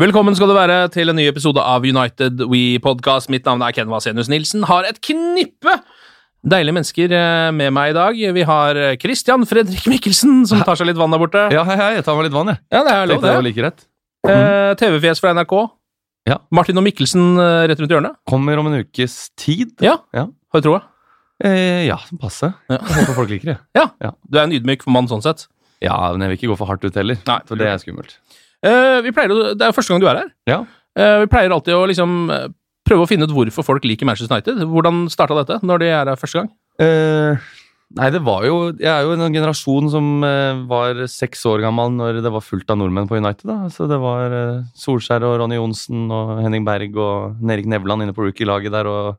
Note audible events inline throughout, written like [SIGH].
Velkommen skal du være til en ny episode av United We Podcast. Mitt navn er Ken Vasenius Nilsen. Har et knippe deilige mennesker eh, med meg i dag. Vi har eh, Christian Fredrik Mikkelsen, som tar seg litt vann der borte. Ja, hei, hei, jeg tar meg litt vann, jeg. Ja, det er lov, Det det. like rett. Eh, TV-fjes fra NRK. Ja. Martin og Mikkelsen rett rundt hjørnet. Kommer om en ukes tid. Ja, Ja. har du troa? Eh, ja, passe. Ja. Jeg håper folk liker det. [LAUGHS] Ja. Ja. Du er en ydmyk mann sånn sett. Ja, men jeg vil ikke gå for hardt ut heller. Nei. For det er skummelt. Eh, vi pleier å, Det er jo første gang du er her. Ja. Eh, vi pleier alltid å liksom eh, prøve å finne ut hvorfor folk liker Manchester United. Hvordan starta dette, når de er her første gang? Eh, nei, det var jo Jeg er jo en generasjon som eh, var seks år gammel når det var fullt av nordmenn på United. da. Så det var eh, Solskjær og Ronny Johnsen og Henning Berg og Erik Nevland inne på rookie-laget der og,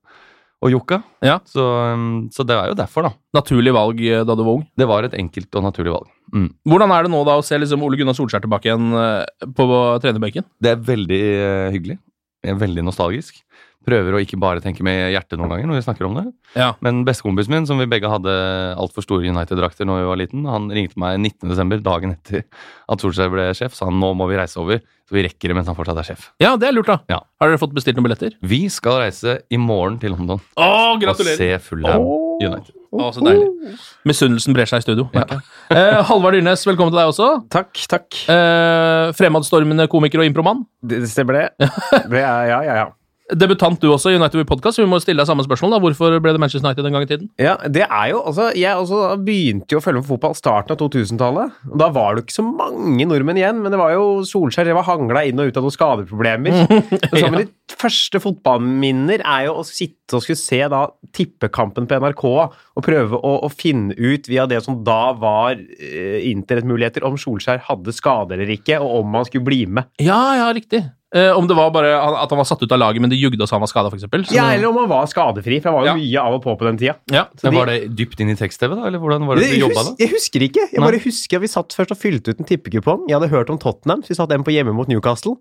og Jokka. Ja. Så, um, så det er jo derfor, da. Naturlig valg eh, da du var ung. Det var et enkelt og naturlig valg. Mm. Hvordan er det nå da å se liksom Ole Gunnar Solskjær tilbake igjen eh, på trenerbenken? Det er veldig eh, hyggelig. Jeg er veldig nostalgisk. Prøver å ikke bare tenke med hjertet noen ganger når vi snakker om det. Ja. Men bestekompisen min, som vi begge hadde altfor store United-drakter når vi var liten, han ringte meg 19.12., dagen etter at Solskjær ble sjef, sa han nå må vi reise over, så vi rekker det mens han fortsatt er sjef. Ja, det er lurt, da. Ja. Har dere fått bestilt noen billetter? Vi skal reise i morgen til London Å, og se Fulham United. Å, så deilig. Misunnelsen brer seg i studio. merker jeg. [LAUGHS] Eh, Halvard Dyrnes, velkommen til deg også. Takk, takk. Eh, fremadstormende komiker og impromann. Det det stemmer det. [LAUGHS] det er, ja, ja, ja. Debutant du også i United We Podcast, så vi må stille deg samme spørsmål. da. Hvorfor ble det Manchester United en gang i tiden? ja det er jo, altså, Jeg også begynte jo å følge med fotball starten av 2000-tallet. Da var det jo ikke så mange nordmenn igjen, men det var jo Solskjær det var hangla inn og ut av noen skadeproblemer. [LAUGHS] Så Ja. men De første fotballminner er jo å sitte og skulle se da tippekampen på NRK og prøve å, å finne ut via det som da var eh, internettmuligheter, om Solskjær hadde skade eller ikke, og om han skulle bli med. Ja, ja, riktig. Eh, om det var bare at han var satt ut av laget, men det jugde oss han var skada, f.eks. Ja, Eller om han var skadefri, for han var jo Ja. mye av og på på den tida. Ja. Så Men de- Var det dypt inn i tekst-TV, da? Eller hvordan var det det du jobba hus da? jeg husker ikke. Jeg Nei. bare husker at Vi satt først og fylte ut en tippekupong. Jeg hadde hørt om Tottenham, så vi satt en på hjemme mot Newcastle.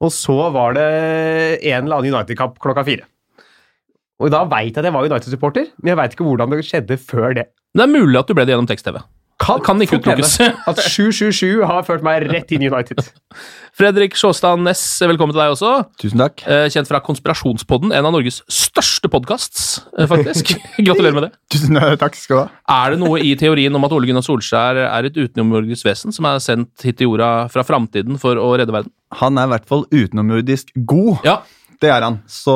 Og så var det en eller annen United-kamp klokka fire. Og da veit jeg at jeg var United-supporter, men jeg veit ikke hvordan det skjedde før det. Det er mulig at du ble det gjennom tekst-TV. Kan, Kan ikke utelukkes. At 777 har ført meg rett inn i United. [LAUGHS] Fredrik Sjåstad Næss, velkommen til deg også. Tusen takk. Eh, Kjent fra Konspirasjonspodden, en av Norges største podkasts, faktisk. [LAUGHS] Gratulerer med det. Tusen takk skal du ha. Er det noe i teorien om at Ole Gunnar Solskjær er et utenomjordisk vesen som er sendt hit til jorda fra framtiden for å redde verden? Han er i hvert fall utenomjordisk god. Ja, Det er han. Så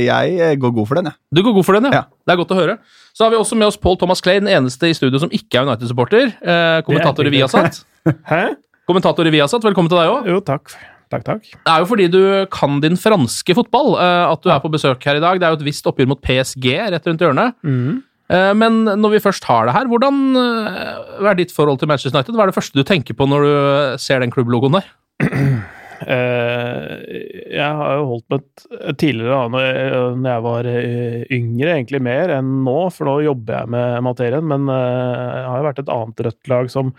jeg eh, går god for den, jeg. Du går god for den, ja. Ja. Det er godt å høre. Så har vi også med oss Paul Thomas Clay, den eneste i studio som ikke er United-supporter. Eh, kommentator i Viasat. [LAUGHS] Hæ? Kommentator i Viasat, velkommen til deg òg. Jo, takk. Takk, takk. Det er jo fordi du kan din franske fotball eh, at du er på besøk her i dag. Det er jo et visst oppgjør mot PSG rett rundt hjørnet. Mhm. Eh, Men når vi først har det her, hvordan eh, hva er ditt forhold til Manchester United? Hva er det første du tenker på når du ser den klubblogoen der? [CLEARS THROAT] Eh, jeg har jo holdt med tidligere, da, når jeg, var eh, yngre, egentlig mer enn nå, for nå jobber jeg med materien, men eh, jeg har jo vært et annet rødt lag som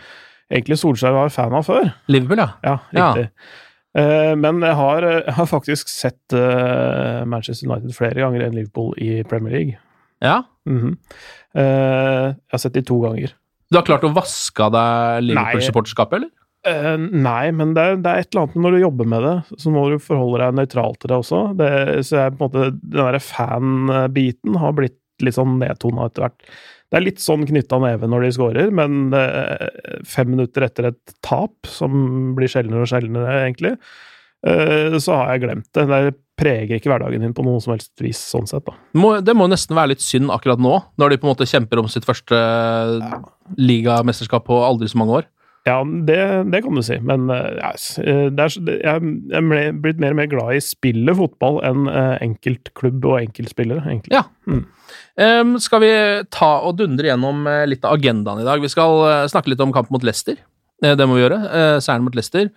egentlig Solskjær var fan av før. Liverpool, ja. Ja, riktig. Ja. Men jeg har, jeg har faktisk sett Manchester United flere ganger enn Liverpool i Premier League. Ja. Mm -hmm. Jeg har sett de to ganger. Du har klart å vaske av deg Liverpool-supporterskapet, eller? Eh, nei, men det er, det er et eller annet når du jobber med det, så må du forholde deg nøytral til det også. Det, så jeg, på en måte, den derre fan-biten har blitt litt sånn nedtona etter hvert. Det er litt sånn knytta neve når de scorer, men uh, fem minutter etter et tap, som blir sjeldnere og sjeldnere, egentlig, uh, så har jeg glemt det. Det preger ikke hverdagen din på noe som helst vis, sånn sett, da. Må, det må nesten være litt synd akkurat nå, når de på en måte kjemper om sitt første ligamesterskap på aldri så mange år. Ja, det, det kan du si, men eh, ja, eh, det er, jeg er blitt mer og mer glad i spillet fotball enn eh, enkeltklubb og enkeltspillere, egentlig. Ja. Ehm, skal vi ta og dundre gjennom eh, litt av agendaen i dag? Vi skal eh, snakke litt om kamp mot Leicester. Eh, det må vi gjøre. Seieren mot Leicester.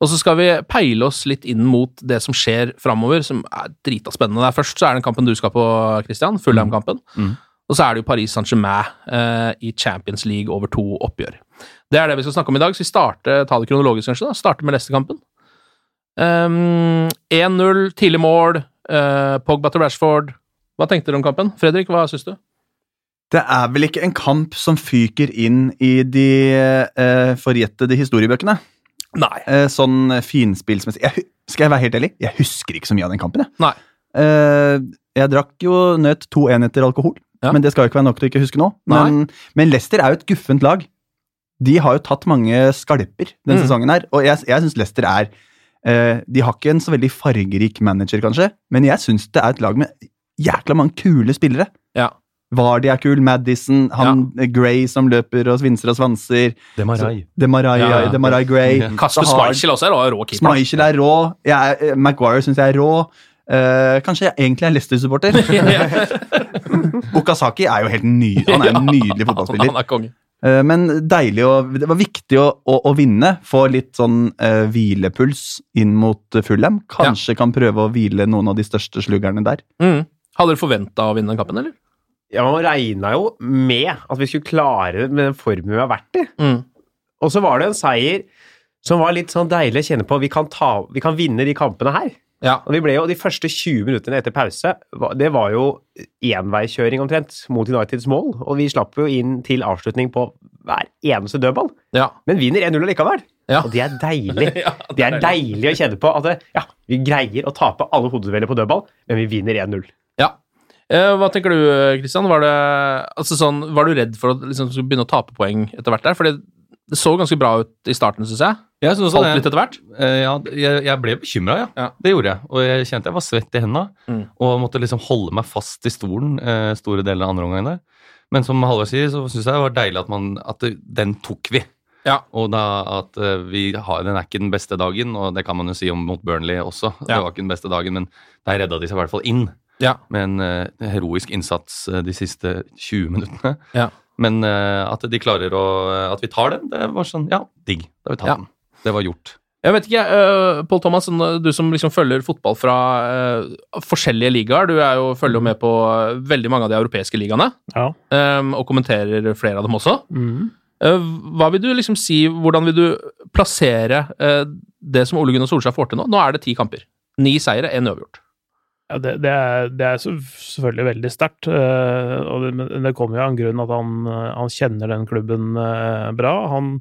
Og så skal vi peile oss litt inn mot det som skjer framover, som er drita spennende. Der først så er den kampen du skal på, Christian. Fullheim-kampen. Mm. Og så er det jo Paris Saint-Germain eh, i Champions League over to oppgjør. Det er det vi skal snakke om i dag. Så vi starter, ta det kronologisk, kanskje. da, Starter med Leicester-kampen. Um, 1-0, tidlig mål, uh, Pogba til Rashford. Hva tenkte dere om kampen? Fredrik, hva syns du? Det er vel ikke en kamp som fyker inn i de eh, forjettede historiebøkene? Nei. Eh, sånn finspillsmessig jeg, Skal jeg være helt ærlig? Jeg husker ikke så mye av den kampen. Jeg, eh, jeg drakk jo nøt to enheter alkohol, Ja. men det skal jo ikke være nok til å ikke huske nå. Men, men Leicester er jo et guffent lag. De har jo tatt mange skalper denne Mm. sesongen her, og jeg, jeg syns Leicester er eh, De har ikke en så veldig fargerik manager, kanskje, men jeg syns det er et lag med jækla mange kule spillere. Ja. Vardy er kul, Madison, han Gray som løper og svinser og svanser. Demarai. Demarai, Ja, ja. Demarai Gray. Kasper Schmeichel også er rå keeper. da. Schmeichel er rå. Jeg er, Maguire syns jeg er rå. Uh, kanskje jeg egentlig er Leicester-supporter. [LAUGHS] [LAUGHS] Okazaki er jo helt ny, han er en [LAUGHS] nydelig fotballspiller. Han er konge. Eh, men deilig å, det var viktig å, å, å vinne. Få litt sånn eh, hvilepuls inn mot Fulham. Kanskje kan prøve å hvile noen av de største sluggerne der. Mm. Hadde dere forventa å vinne den kampen, eller? Ja, man regna jo med at vi skulle klare det med den formen vi har vært i. Mm. Og så var det en seier som var litt sånn deilig å kjenne på. Vi kan, ta, vi kan vinne de kampene her. Ja. Og vi ble jo, De første 20 minuttene etter pause, det var jo enveiskjøring omtrent mot Uniteds mål. Og vi slapp jo inn til avslutning på hver eneste dødball. Ja. Men vinner 1-0 allikevel. Ja. Og det er deilig. [LAUGHS] Ja, det er deilig å kjenne på at det, ja, vi greier å tape alle hodedueller på dødball, men vi vinner 1-0. ja. Eh, hva tenker du, Kristian? Var, det, altså sånn, var du redd for å liksom, begynne å tape poeng etter hvert der? For det så ganske bra ut i starten, syns jeg. Jeg synes Falt litt etter hvert. Eh, ja, jeg, jeg ble bekymra, ja. Ja. Det gjorde jeg. Og jeg kjente jeg var svett i hendene. Mm. Og måtte liksom holde meg fast i stolen eh, store deler av andre omgang der. Men som Halvard sier, så syns jeg det var deilig at, man, at det, den tok vi. Ja. Og da at eh, vi har, den er ikke den beste dagen, og det kan man jo si om mot Burnley også. Det var ikke den beste dagen, men der redda de seg i hvert fall inn. Ja. Med en uh, heroisk innsats uh, de siste 20 minuttene. Ja. Men eh, at de klarer å At vi tar den, det var sånn Ja, digg. Da har vi tatt Ja. den. Det var gjort. Jeg vet ikke, uh, Pål Thomas, sånn, du som liksom følger fotball fra uh, forskjellige ligaer. Du er jo, følger jo med på eh, veldig mange av de europeiske ligaene, Ja. um, og kommenterer flere av dem også. Mm. Uh, hva vil du liksom si, Hvordan vil du plassere eh, det som Ole Gunnar Solskjær får til nå? Nå er det ti kamper. Ni seire, én uavgjort. Ja, det, det, er, det er selvfølgelig veldig sterkt. eh, men det kommer jo av en grunn at han, eh, han kjenner den klubben eh, bra. Han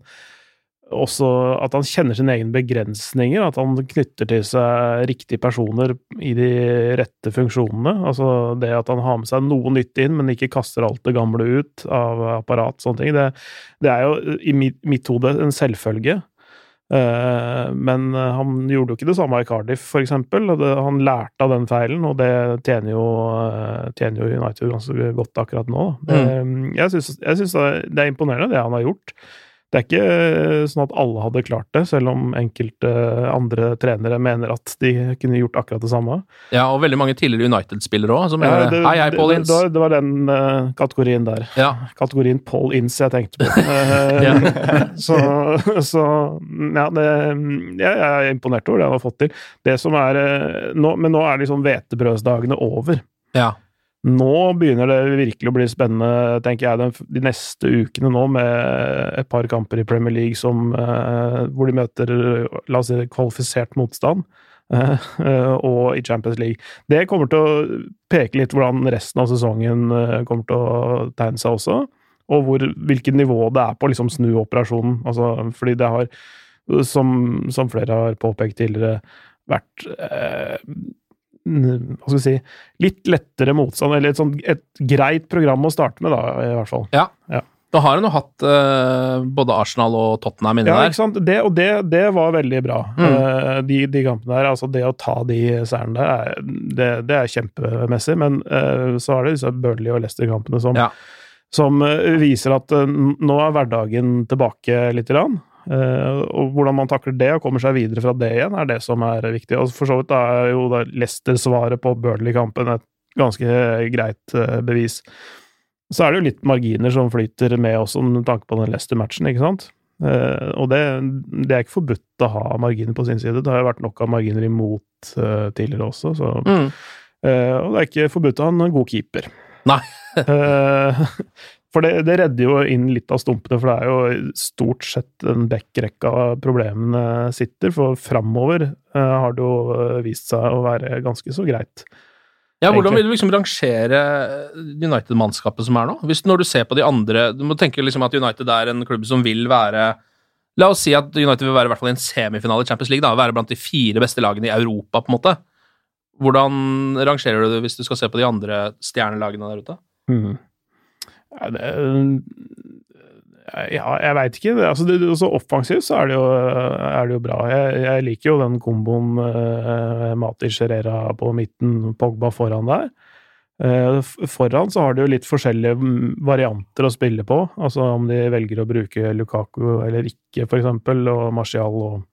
også at han kjenner sine egne begrensninger, at han knytter til seg riktige personer i de rette funksjonene. Altså det at han har med seg noe nytt inn, men ikke kaster alt det gamle ut av apparat, sånne ting. Det er jo i mitt, mitt hode en selvfølge. Eh, men eh, han gjorde jo ikke det samme i Cardiff, for eksempel. Han lærte av den feilen, og det tjener jo, eh, tjener jo United ganske godt akkurat nå. Mm. Jeg syns jeg syns det er imponerende, det han har gjort. Det er ikke eh, sånn at alle hadde klart det, selv om enkelte andre trenere mener at de kunne gjort akkurat det samme. Ja, og veldig mange tidligere United-spillere òg, som Ja, det, Hei, hei, Paul det, Ince. det, var- det var den uh, kategorien der. Ja. Kategorien Paul Ince jeg tenkte på. [LAUGHS] Eh, [LAUGHS] så, så ja, det, jeg er imponert over det han har fått til. Det som er eh, nå, Men nå er liksom hvetebrødsdagene over. Ja. Nå begynner det virkelig å bli spennende, tenker jeg, de neste ukene nå, med et par kamper i Premier League som, eh, hvor de møter la oss si, kvalifisert motstand, [LAUGHS] eh, og i Champions League. Det kommer til å peke litt hvordan resten av sesongen eh, kommer til å tegne seg også, og hvor, hvilket nivå det er på liksom snuoperasjonen. Altså, fordi det har, som, som flere har påpekt tidligere, vært eh, hva skal vi si, litt lettere motstand, eller et, sånt, et greit program å starte med, da, i hvert fall. Ja. Ja. Nå har hun jo hatt uh, både Arsenal og Tottenham inne Ja, der. ikke sant? Det, og det, det var veldig bra, Mm. uh, de, de kampene der. Altså, det å ta de seirene der, er, det, det er kjempemessig, men uh, så er det disse Burnley og Leicester-kampene som, Ja. som viser at nå er hverdagen tilbake lite grann. Eh, og hvordan man takler det og kommer seg videre fra det igjen, er det som er viktig. Og for så vidt er jo Leicester-svaret på Burnley-kampen et ganske greit eh, bevis. Så er det jo litt marginer som flyter med også, med tanke på den Leicester-matchen, ikke sant? Eh, og det, det er ikke forbudt å ha marginer på sin side. Det har jo vært nok av marginer imot tidligere også, så Mm. Og det er ikke forbudt å ha en god keeper. Nei. For det, det redder jo inn litt av stumpene, for det er jo stort sett en backrekka problemene sitter. For framover eh, har det jo eh, vist seg å være ganske så greit. Ja, Hvordan vil du liksom rangere United-mannskapet som er nå? Hvis Når du ser på de andre Du må tenke liksom at United er en klubb som vil være La oss si at United vil være i hvert fall i en semifinale i Champions League. da, Være blant de fire beste lagene i Europa, på en måte. Hvordan rangerer du det hvis du skal se på de andre stjernelagene der ute? Mhm. Ja, det, ja, jeg veit ikke. Altså, det, altså, offensivt så er det jo, er det jo bra. Jeg, jeg liker jo den komboen eh, Matic Herrera på midten, Pogba foran der. Eh, foran så har de jo litt forskjellige mm, varianter å spille på. Altså om de velger å bruke Lukaku eller ikke, for eksempel, og Martial og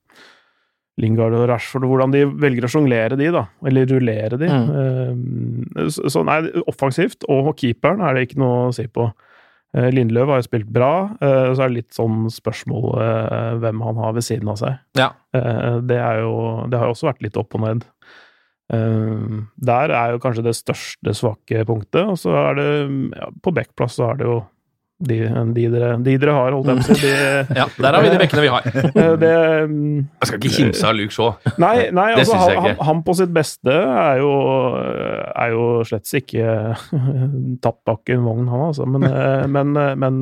Lingard og Rashford, hvordan de velger å sjonglere de, da. Eller rullere de. Mm. så, så nei, offensivt og keeperen er det ikke noe å si på. Eh, Lindløv har jo spilt bra, eh, så er det litt sånn spørsmål eh, hvem han har ved siden av seg. Ja. Eh, Det, er jo, det har jo også vært litt opp og ned. Eh, Der er jo kanskje det største svake punktet, og så er det ja, På backplass så er det jo de, de, dere, de dere har, holdt jeg på å si. De, [LAUGHS] Ja, der har vi de bekkene vi har. [LAUGHS] Eh, det, mm, Jeg skal ikke kimse av Luke Shaw. [LAUGHS] Nei, nei Det altså, syns jeg han, ikke. han på sitt beste er jo, er jo slett ikke tatt bak en vogn, han altså. Men, eh, men, eh, men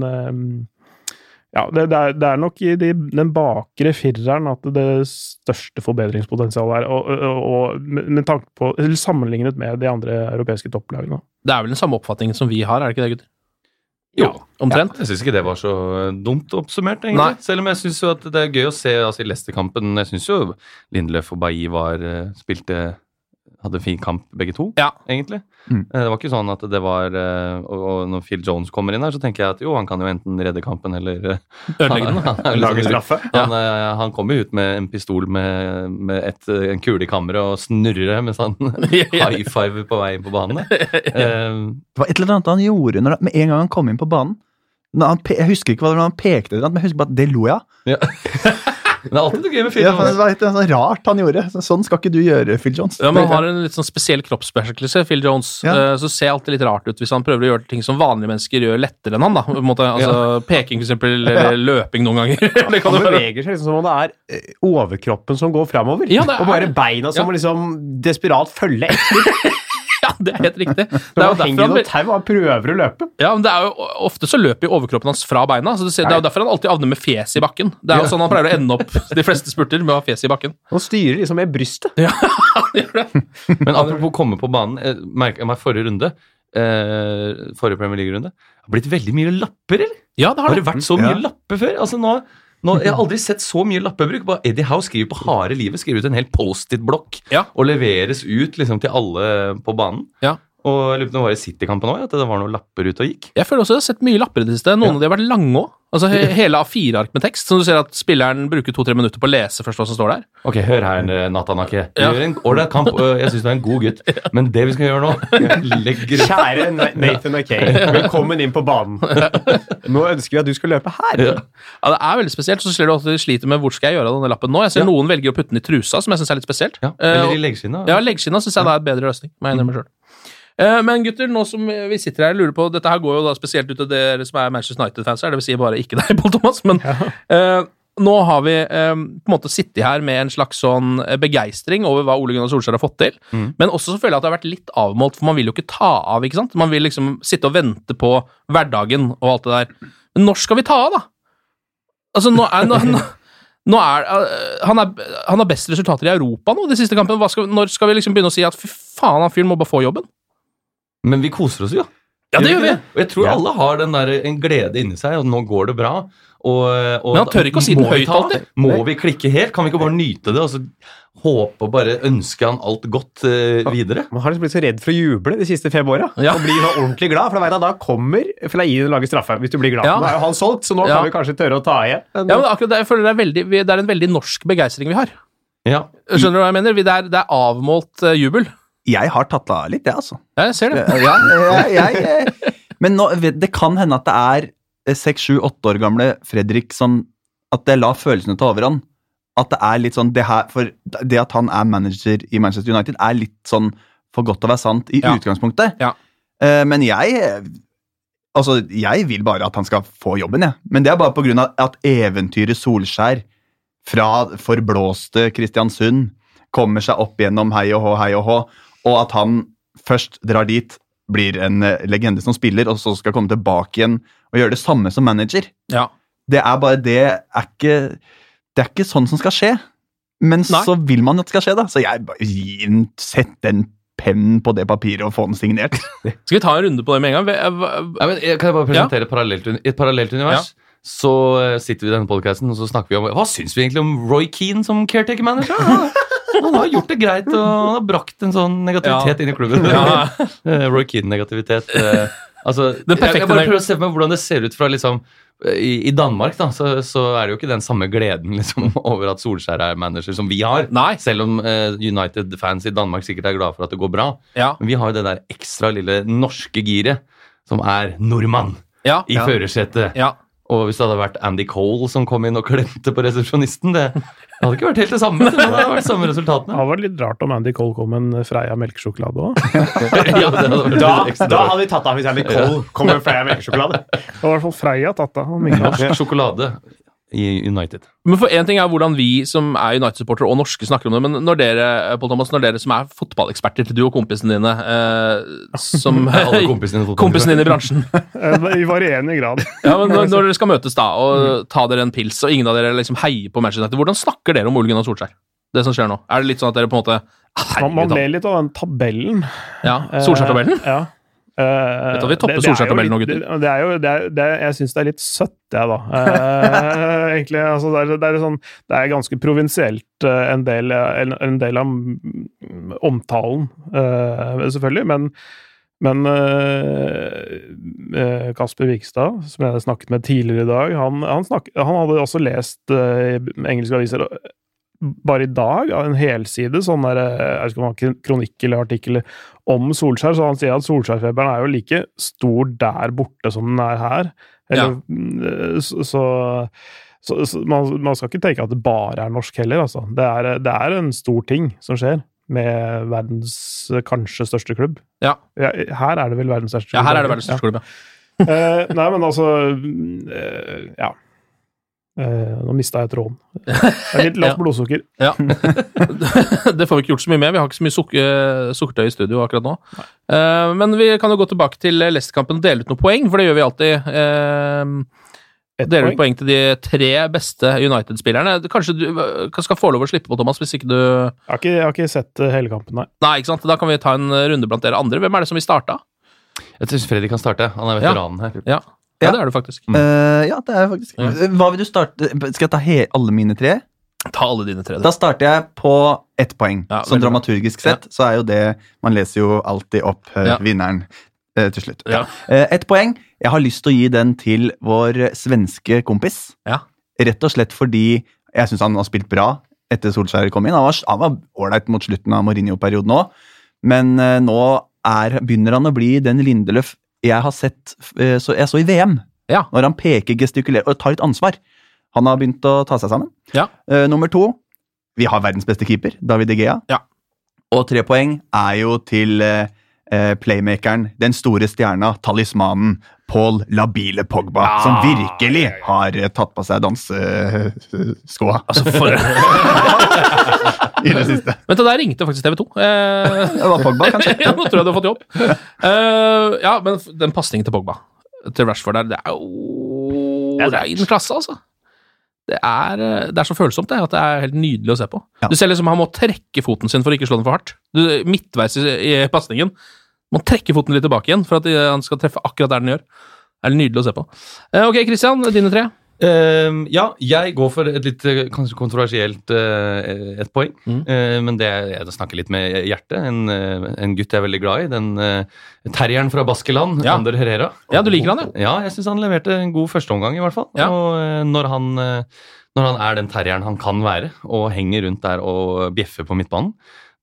ja, det, det, er, det er nok i de, den bakre fireren at det største forbedringspotensialet er, og, og, og med tanke på, sammenlignet med de andre europeiske topplagene. Det er vel den samme oppfatningen som vi har, er det ikke det, gutter? Jo. Omtrent? Jeg syns ikke det var så dumt oppsummert, egentlig. Nei. Selv om jeg syns jo at det er gøy å se altså, i Leicester-kampen. Jeg syns jo Lindløf og Bailly var eh, spilte hadde fin kamp, begge to, Ja. egentlig. Mm. Eh, Det var ikke sånn at det var eh, og, og når Phil Jones kommer inn her, så tenker jeg at jo, han kan jo enten redde kampen eller eh, [LAUGHS] Ødelegge den, lage han, han, Lager straffe. han, ja. han kommer jo ut med en pistol med, med et, en kule i kammeret og snurrer mens han [LAUGHS] [LAUGHS] high five på vei inn på banen. Eh, Det var et eller annet han gjorde når, med en gang han kom inn på banen. Når han, jeg husker ikke hva det var han pekte, men jeg husker bare at det lo jeg av. ja. Det er alltid noe gøy med Phil Ja, det Jones. var litt sånn rart han gjorde. Sånn skal ikke du gjøre, Phil Jones. Ja, men Han har en litt sånn spesiell kroppsbeskyttelse, Phil Jones. Ja. Eh, Så ser alltid litt rart ut hvis han prøver å gjøre ting som vanlige mennesker gjør lettere enn han. da. På en måte, altså Peking, for eksempel, [LAUGHS] eller løping noen ganger. [LAUGHS] det kan Han beveger seg liksom som om det er eh, overkroppen som går framover, Ja, er- og bare beina som Ja. må liksom desperat følge etter. [LAUGHS] Ja, [LAUGHS] det er helt riktig. [LAUGHS] Det er jo han henger i derfor noe han, tau og han prøver å løpe. ja, men det er jo Ofte så løper jo overkroppen hans fra beina. så Det ser- det er jo derfor han alltid havner med fjeset i bakken. Det er jo sånn han pleier å ende opp de fleste spurter, med å ha fjeset i bakken. Han styrer liksom med brystet. Ja, [LAUGHS] han gjør det. Men apropos komme på banen, jeg merket jeg meg forrige runde, eh, forrige Premier League-runde, har blitt veldig mye lapper, eller? Ja, det har Har det det. vært så mye Ja. lapper før? Altså nå, nå, Jeg har aldri sett så mye lappebruk. Bare Eddie Howe skriver på harde livet skriver ut en hel Post-It-blokk Ja. og leveres ut liksom til alle på banen. Ja. Og jeg lurer på om det var i City-kampen òg, at det var noen lapper ute og gikk. Jeg føler også jeg har sett mye lapper i det siste. Noen av de har vært lange òg. Altså he hele A4-ark med tekst, som du ser at spilleren bruker to-tre minutter på å lese først hva som står der. Ok, hør her, Natanake. Du Ja. gjør en ålreit kamp, og jeg syns du er en god gutt. [LAUGHS] Men det vi skal gjøre nå [LAUGHS] legger Kjære Nathan Ake, velkommen inn på banen. [LAUGHS] Nå ønsker vi at du skal løpe her. Ja, Det er veldig spesielt. Så ser du at de sliter med hvor skal jeg gjøre av denne lappen nå. Jeg ser Ja. noen velger å putte den i trusa, som jeg syns er litt spesielt. Ja, eller i leggskinna. Ja, leggskinna syns jeg det er en bedre løsning. Må jeg innrømme selv. Eh, Men gutter, nå som vi sitter her, lurer på Dette her går jo da spesielt ut til dere som er Manchester United-fans her, det vil si bare ikke [LAUGHS] deg, Pål Thomas. Men eh, nå har vi eh, på en måte sittet her med en slags sånn begeistring over hva Ole Gunnar Solskjær har fått til. Mm. Men også så føler jeg at det har vært litt avmålt, for man vil jo ikke ta av. ikke sant? Man vil liksom sitte og vente på hverdagen og alt det der. Men når skal vi ta av, da? Altså, nå er, nå, nå, nå er han, er han har best resultater i Europa nå, de siste kampene. Skal, når skal vi liksom begynne å si at fy faen, han fyren må bare få jobben? Men vi koser oss jo. Ja, det gjør vi. Og jeg tror Ja. alle har den der, en glede inni seg, og nå går det bra. Og, og Men han tør ikke å si må høyt alltid. Må vi klikke helt? Kan vi ikke bare nyte det, og så håpe og bare ønske han alt godt uh, videre? Man har liksom blitt så redd for å juble de siste fem åra. Ja. Og bli ordentlig glad, for da vet jeg at da kommer Fellaini og lager straffe hvis du blir glad. Ja. Nå er jo han solgt, så nå Ja. kan vi kanskje tørre å ta igjen. Men, Ja, men akkurat det, jeg føler det er, veldig, det er en veldig norsk begeistring vi har. Ja. Skjønner du hva jeg mener? Det er, det er avmålt uh, jubel. Jeg har tatt av litt, jeg, altså. Ja, Jeg ser det. Ja, jeg, jeg, jeg, men nå, det kan hende at det er eh, seks, sju, åtte år gamle Fredrik som At det lar følelsene ta overhånd. At det er litt sånn det her, For det at han er manager i Manchester United, er litt sånn for godt til å være sant i Ja. utgangspunktet. Ja. Eh, men jeg Altså, jeg vil bare at han skal få jobben, jeg. Men det er bare på grunn av at eventyret Solskjær fra forblåste Kristiansund kommer seg opp gjennom hei og hå, hei og hå, og at han først drar dit, blir en eh, legende som spiller, og så skal komme tilbake igjen og gjøre det samme som manager. Ja. Det er bare Det er ikke Det er ikke sånn som skal skje. Men Nei. så vil man at det skal skje, da. Så jeg bare gir en, sett den penn på det papiret og få den signert. Skal vi ta en runde på det med en gang? Nei, men jeg kan jeg bare presentere et parallelt, et parallelt univers? Så eh, sitter vi i denne podcasten og så snakker vi om Hva syns vi egentlig om Roy Keane som caretaker-manager? Han, han har gjort det greit, og han har brakt en sånn negativitet Ja. inn i klubben. Ja. [LAUGHS] Eh, Roy Keane-negativitet. eh, altså, jeg, jeg bare prøver å se meg hvordan det ser ut fra liksom i, I Danmark da, så, så er det jo ikke den samme gleden [LAUGHS] liksom, over at Solskjær er manager som vi har. Nei. Selv om uh, United-fans i Danmark sikkert er glad for at det går bra. Ja. Men vi har jo det der ekstra lille norske giret, som er nordmann Ja. i Ja. førersetet. ja. Og hvis det hadde vært Andy Cole som kom inn og klemte på resepsjonisten, det hadde ikke vært helt det samme. Det hadde vært samme resultatene. Det hadde vært litt rart om Andy Cole kom med en Freia melkesjokolade òg. [LAUGHS] ja, da, da hadde vi tatt av hvis Andy Cole kom med flere melkesjokolade. Det var i hvert fall Freia tatt av. Norsk sjokolade i United. Men for en ting er hvordan vi som er United-supportere og norske snakker om det, men når dere Paul Thomas, når dere som er fotballeksperter, du og kompisene dine eh, [LAUGHS] som Alle kompisene. [LAUGHS] Kompisene dine i bransjen. Eh, [LAUGHS] I varierende grad. Ja, men når, når dere skal møtes da og ta dere en pils, og ingen av dere liksom heier på Manchester United, hvordan snakker dere om Ole Gunnar Solskjær? Det som skjer nå? Er det litt sånn at dere på en måte Herregud, Man, man ler litt av den tabellen. Ja, Solskjær-tabellen? Eh, ja. Eh, Dette vi topper er Solskjær-tabellen nå, gutter. Det, er jo, det er, det er, jeg syns det er litt søtt, jeg, da. Uh, [LAUGHS] egentlig. Altså, det, er, det, er sånn, det er ganske provinsielt, uh, en, del, en, en del av mm, omtalen, eh, selvfølgelig. Men, men Kasper Vikstad, som jeg snakket med tidligere i dag, han, han, snak, han hadde også lest engelske aviser bare i dag, av en helside, sånn der, eh, jeg vet ikke om kronikk eller artikkel om Solskjær, så han sier at Solskjær-feberen er jo like stor der borte som den er her. Eller, ja. så, så, så, så man, man skal ikke tenke at det bare er norsk heller, altså. Det er, det er en stor ting som skjer med verdens kanskje største klubb. Ja. her er det vel verdens største klubb. Ja, her er det verdens største klubb, ja. Eh, nei, men altså mm, eh, Ja. Eh, nå mista jeg tråden. [LAUGHS] Det er litt lavt Ja. blodsukker. Ja. [LAUGHS] [LAUGHS] det får vi ikke gjort så mye med. Vi har ikke så mye sukker, sukkertøy i studio akkurat nå. Eh, men vi kan jo gå tilbake til Leicester-kampen og dele ut noen poeng, for det gjør vi alltid. Uh, Dele ut poeng. til de tre beste United-spillerne. Kanskje du eh, skal få lov å slippe på, Thomas, hvis ikke du Jeg har ikke, jeg har ikke sett eh, hele kampen, nei. Nei, ikke sant? Da kan vi ta en runde blant dere andre. Hvem er det som vil starte? Jeg syns Freddy kan starte. Han er veteranen her. Ja, ja det er du faktisk. Eh, ja, det er faktisk Hva vil du starte Skal jeg ta he alle mine tre? Ta alle dine tre. Da, Da starter jeg på ett poeng. Ja, Sånn veldig bra. dramaturgisk sett så er jo det Man leser jo alltid opp uh, Ja. vinneren uh, til slutt. Ja. Eh, ett poeng. Jeg har lyst til å gi den til vår svenske kompis. Ja. Rett og slett fordi jeg syns han har spilt bra etter Solskjær kom inn. Han var han var ålreit mot slutten av Mourinho-perioden òg, men nå er, begynner han å bli den Lindeløf jeg har sett eh, så, Jeg så i VM, Ja. når han peker, gestikulerer og tar litt ansvar. Han har begynt å ta seg sammen. Ja. Uh, nummer to Vi har verdens beste keeper, David Egea. Ja. Og tre poeng er jo til eh, playmakeren, den store stjerna, talismanen, Paul Labile Pogba, Ja. som virkelig har eh, tatt på seg danseskoa Altså, for [LAUGHS] i det siste. Vent, da, der ringte faktisk TV 2. Eh, Det var Pogba, kanskje? [LAUGHS] ja, nå tror jeg du har fått jobb. Uh, ja, men den pasningen til Pogba, til Rashford der, det er jo rein klasse, altså. Det er, eh, det er så følsomt det, at det er helt nydelig å se på. Ja. Du ser liksom Han må trekke foten sin for å ikke slå den for hardt. Du, midtveis i, i pasningen må trekke foten litt tilbake igjen for at han skal treffe akkurat der den gjør. Det er nydelig å se på. Eh, ok, Christian, dine tre. Ehm, ja, jeg går for et litt eh, kanskje kontroversielt uh, et poeng. Mm. Uh, men det er, jeg snakker litt med hjertet. En, en gutt jeg er veldig glad i. Den uh, terrieren fra Baskeland, Ja. Ander Herrera. Ja, du liker han, ja. Ja, jeg syns han leverte en god førsteomgang, i hvert fall. Ja. Og når han, når han er den terrieren han kan være, og henger rundt der og bjeffer på midtbanen,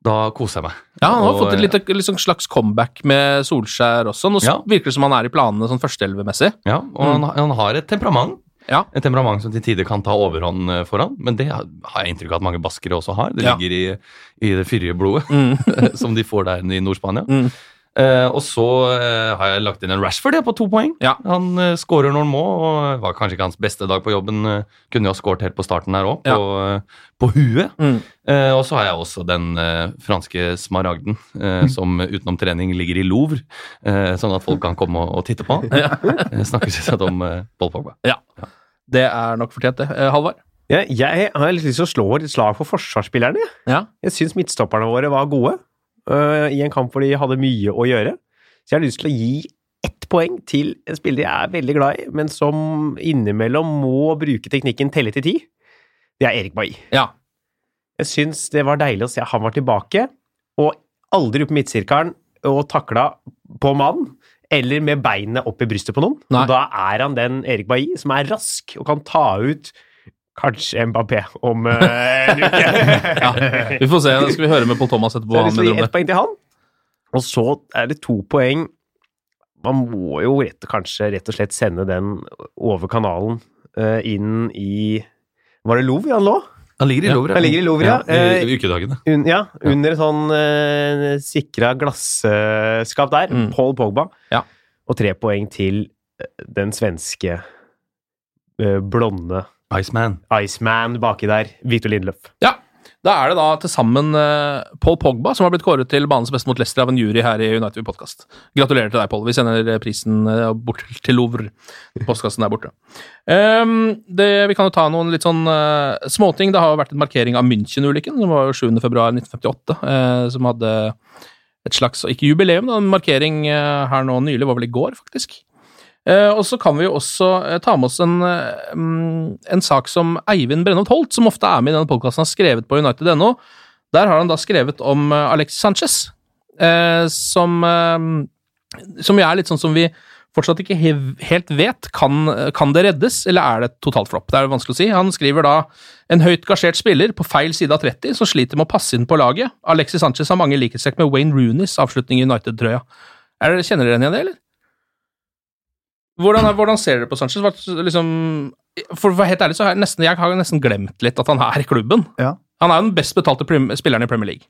da koser jeg meg. Ja, Han har Og, fått et lite, litt sånn slags comeback med Solskjær også. Nå Ja. virker det som han er i planene sånn førsteelvemessig. Ja, og han, han har et temperament. Ja. Et temperament som til tider kan ta overhånd eh, foran, men det har jeg inntrykk av at mange baskere også har. Det ligger i, i det fyrige blodet [LAUGHS] som de får der i Nord-Spania. Mm. Eh, og så uh, har jeg lagt inn en Rashford jeg, på to poeng. Ja. Han uh, skårer han må og var kanskje ikke hans beste dag på jobben. kunne jo ha skåret helt på starten her òg, på, eh, på huet. Mm. Eh, og så har jeg også den franske smaragden mm. [LAUGHS] som utenom trening ligger i Louvre, sånn at folk kan komme og, og titte på. [LAUGHS] Jeg snakker selvsagt om Paul Pogba. Ja. Det er nok fortjent, det. Halvard? Ja, jeg har litt lyst til å slå et slag for forsvarsspillerne. Ja. Jeg syns midtstopperne våre var gode øh, i en kamp hvor de hadde mye å gjøre. Så jeg har lyst til å gi ett poeng til en spiller jeg er veldig glad i, men som innimellom må bruke teknikken telle til ti. Det er Erik Bailly. Ja. Jeg syns det var deilig å se han var tilbake, og aldri opp i midtsirkelen og takla på mann, eller med beinet opp i brystet på noen. Nei. Og da er han den Erik Bailly som er rask og kan ta ut kanskje Mbappé om øh, en uke. [LAUGHS] ja. Vi får se. Da skal vi høre med Paul Thomas etterpå. Så gi om ett poeng til han. Og så er det to poeng Man må jo rett, kanskje rett og slett sende den over kanalen uh, inn i Var det Louvre han lå? Han ligger i Ja, Louvre. han ligger i Louvre, ja. I, Eh, i ukedagene. Un, ja, under et sånn uh, sikra glasskap der. Mm. Paul Pogba. Ja. Og tre poeng til eh, den svenske uh, blonde Iceman. Iceman baki der. Victor Lindløf. Ja. Da er det da til sammen eh, Paul Pogba som har blitt kåret til banens beste mot Leicester av en jury her i United Podcast. Gratulerer til deg, Paul. Vi sender prisen eh, bort til Louvre. Postkassen der borte. Um, det, vi kan jo ta noen litt sånn uh, småting. Det har jo vært en markering av München-ulykken. Det var jo 7. februar 1958, eh, som hadde et slags, ikke jubileum, da, en markering her nå nylig, var vel i går, faktisk. Eh, og så kan vi jo også eh, ta med oss en, eh, mm, en sak som Eivind Brennholt Holt, som ofte er med i denne podkasten, har skrevet på United.no. Der har han da skrevet om Alexis Sanchez, som, som er litt sånn som vi fortsatt ikke helt vet. Kan, kan det reddes, eller er det et totalt flopp? Det er jo vanskelig å si. Han skriver da en høyt gasjert spiller på feil side av 30 som sliter med å passe inn på laget. Alexis Sanchez har mange likhetstrekk med Wayne Rooneys avslutning i United-trøya. Er Kjenner dere igjen det, eller? Hvordan, hvordan ser dere på Sanchez? Hva, liksom, for å være helt ærlig så har jeg nesten, jeg har nesten glemt litt at han er i klubben. Ja. Han er jo den best betalte prim, spilleren i Premier League.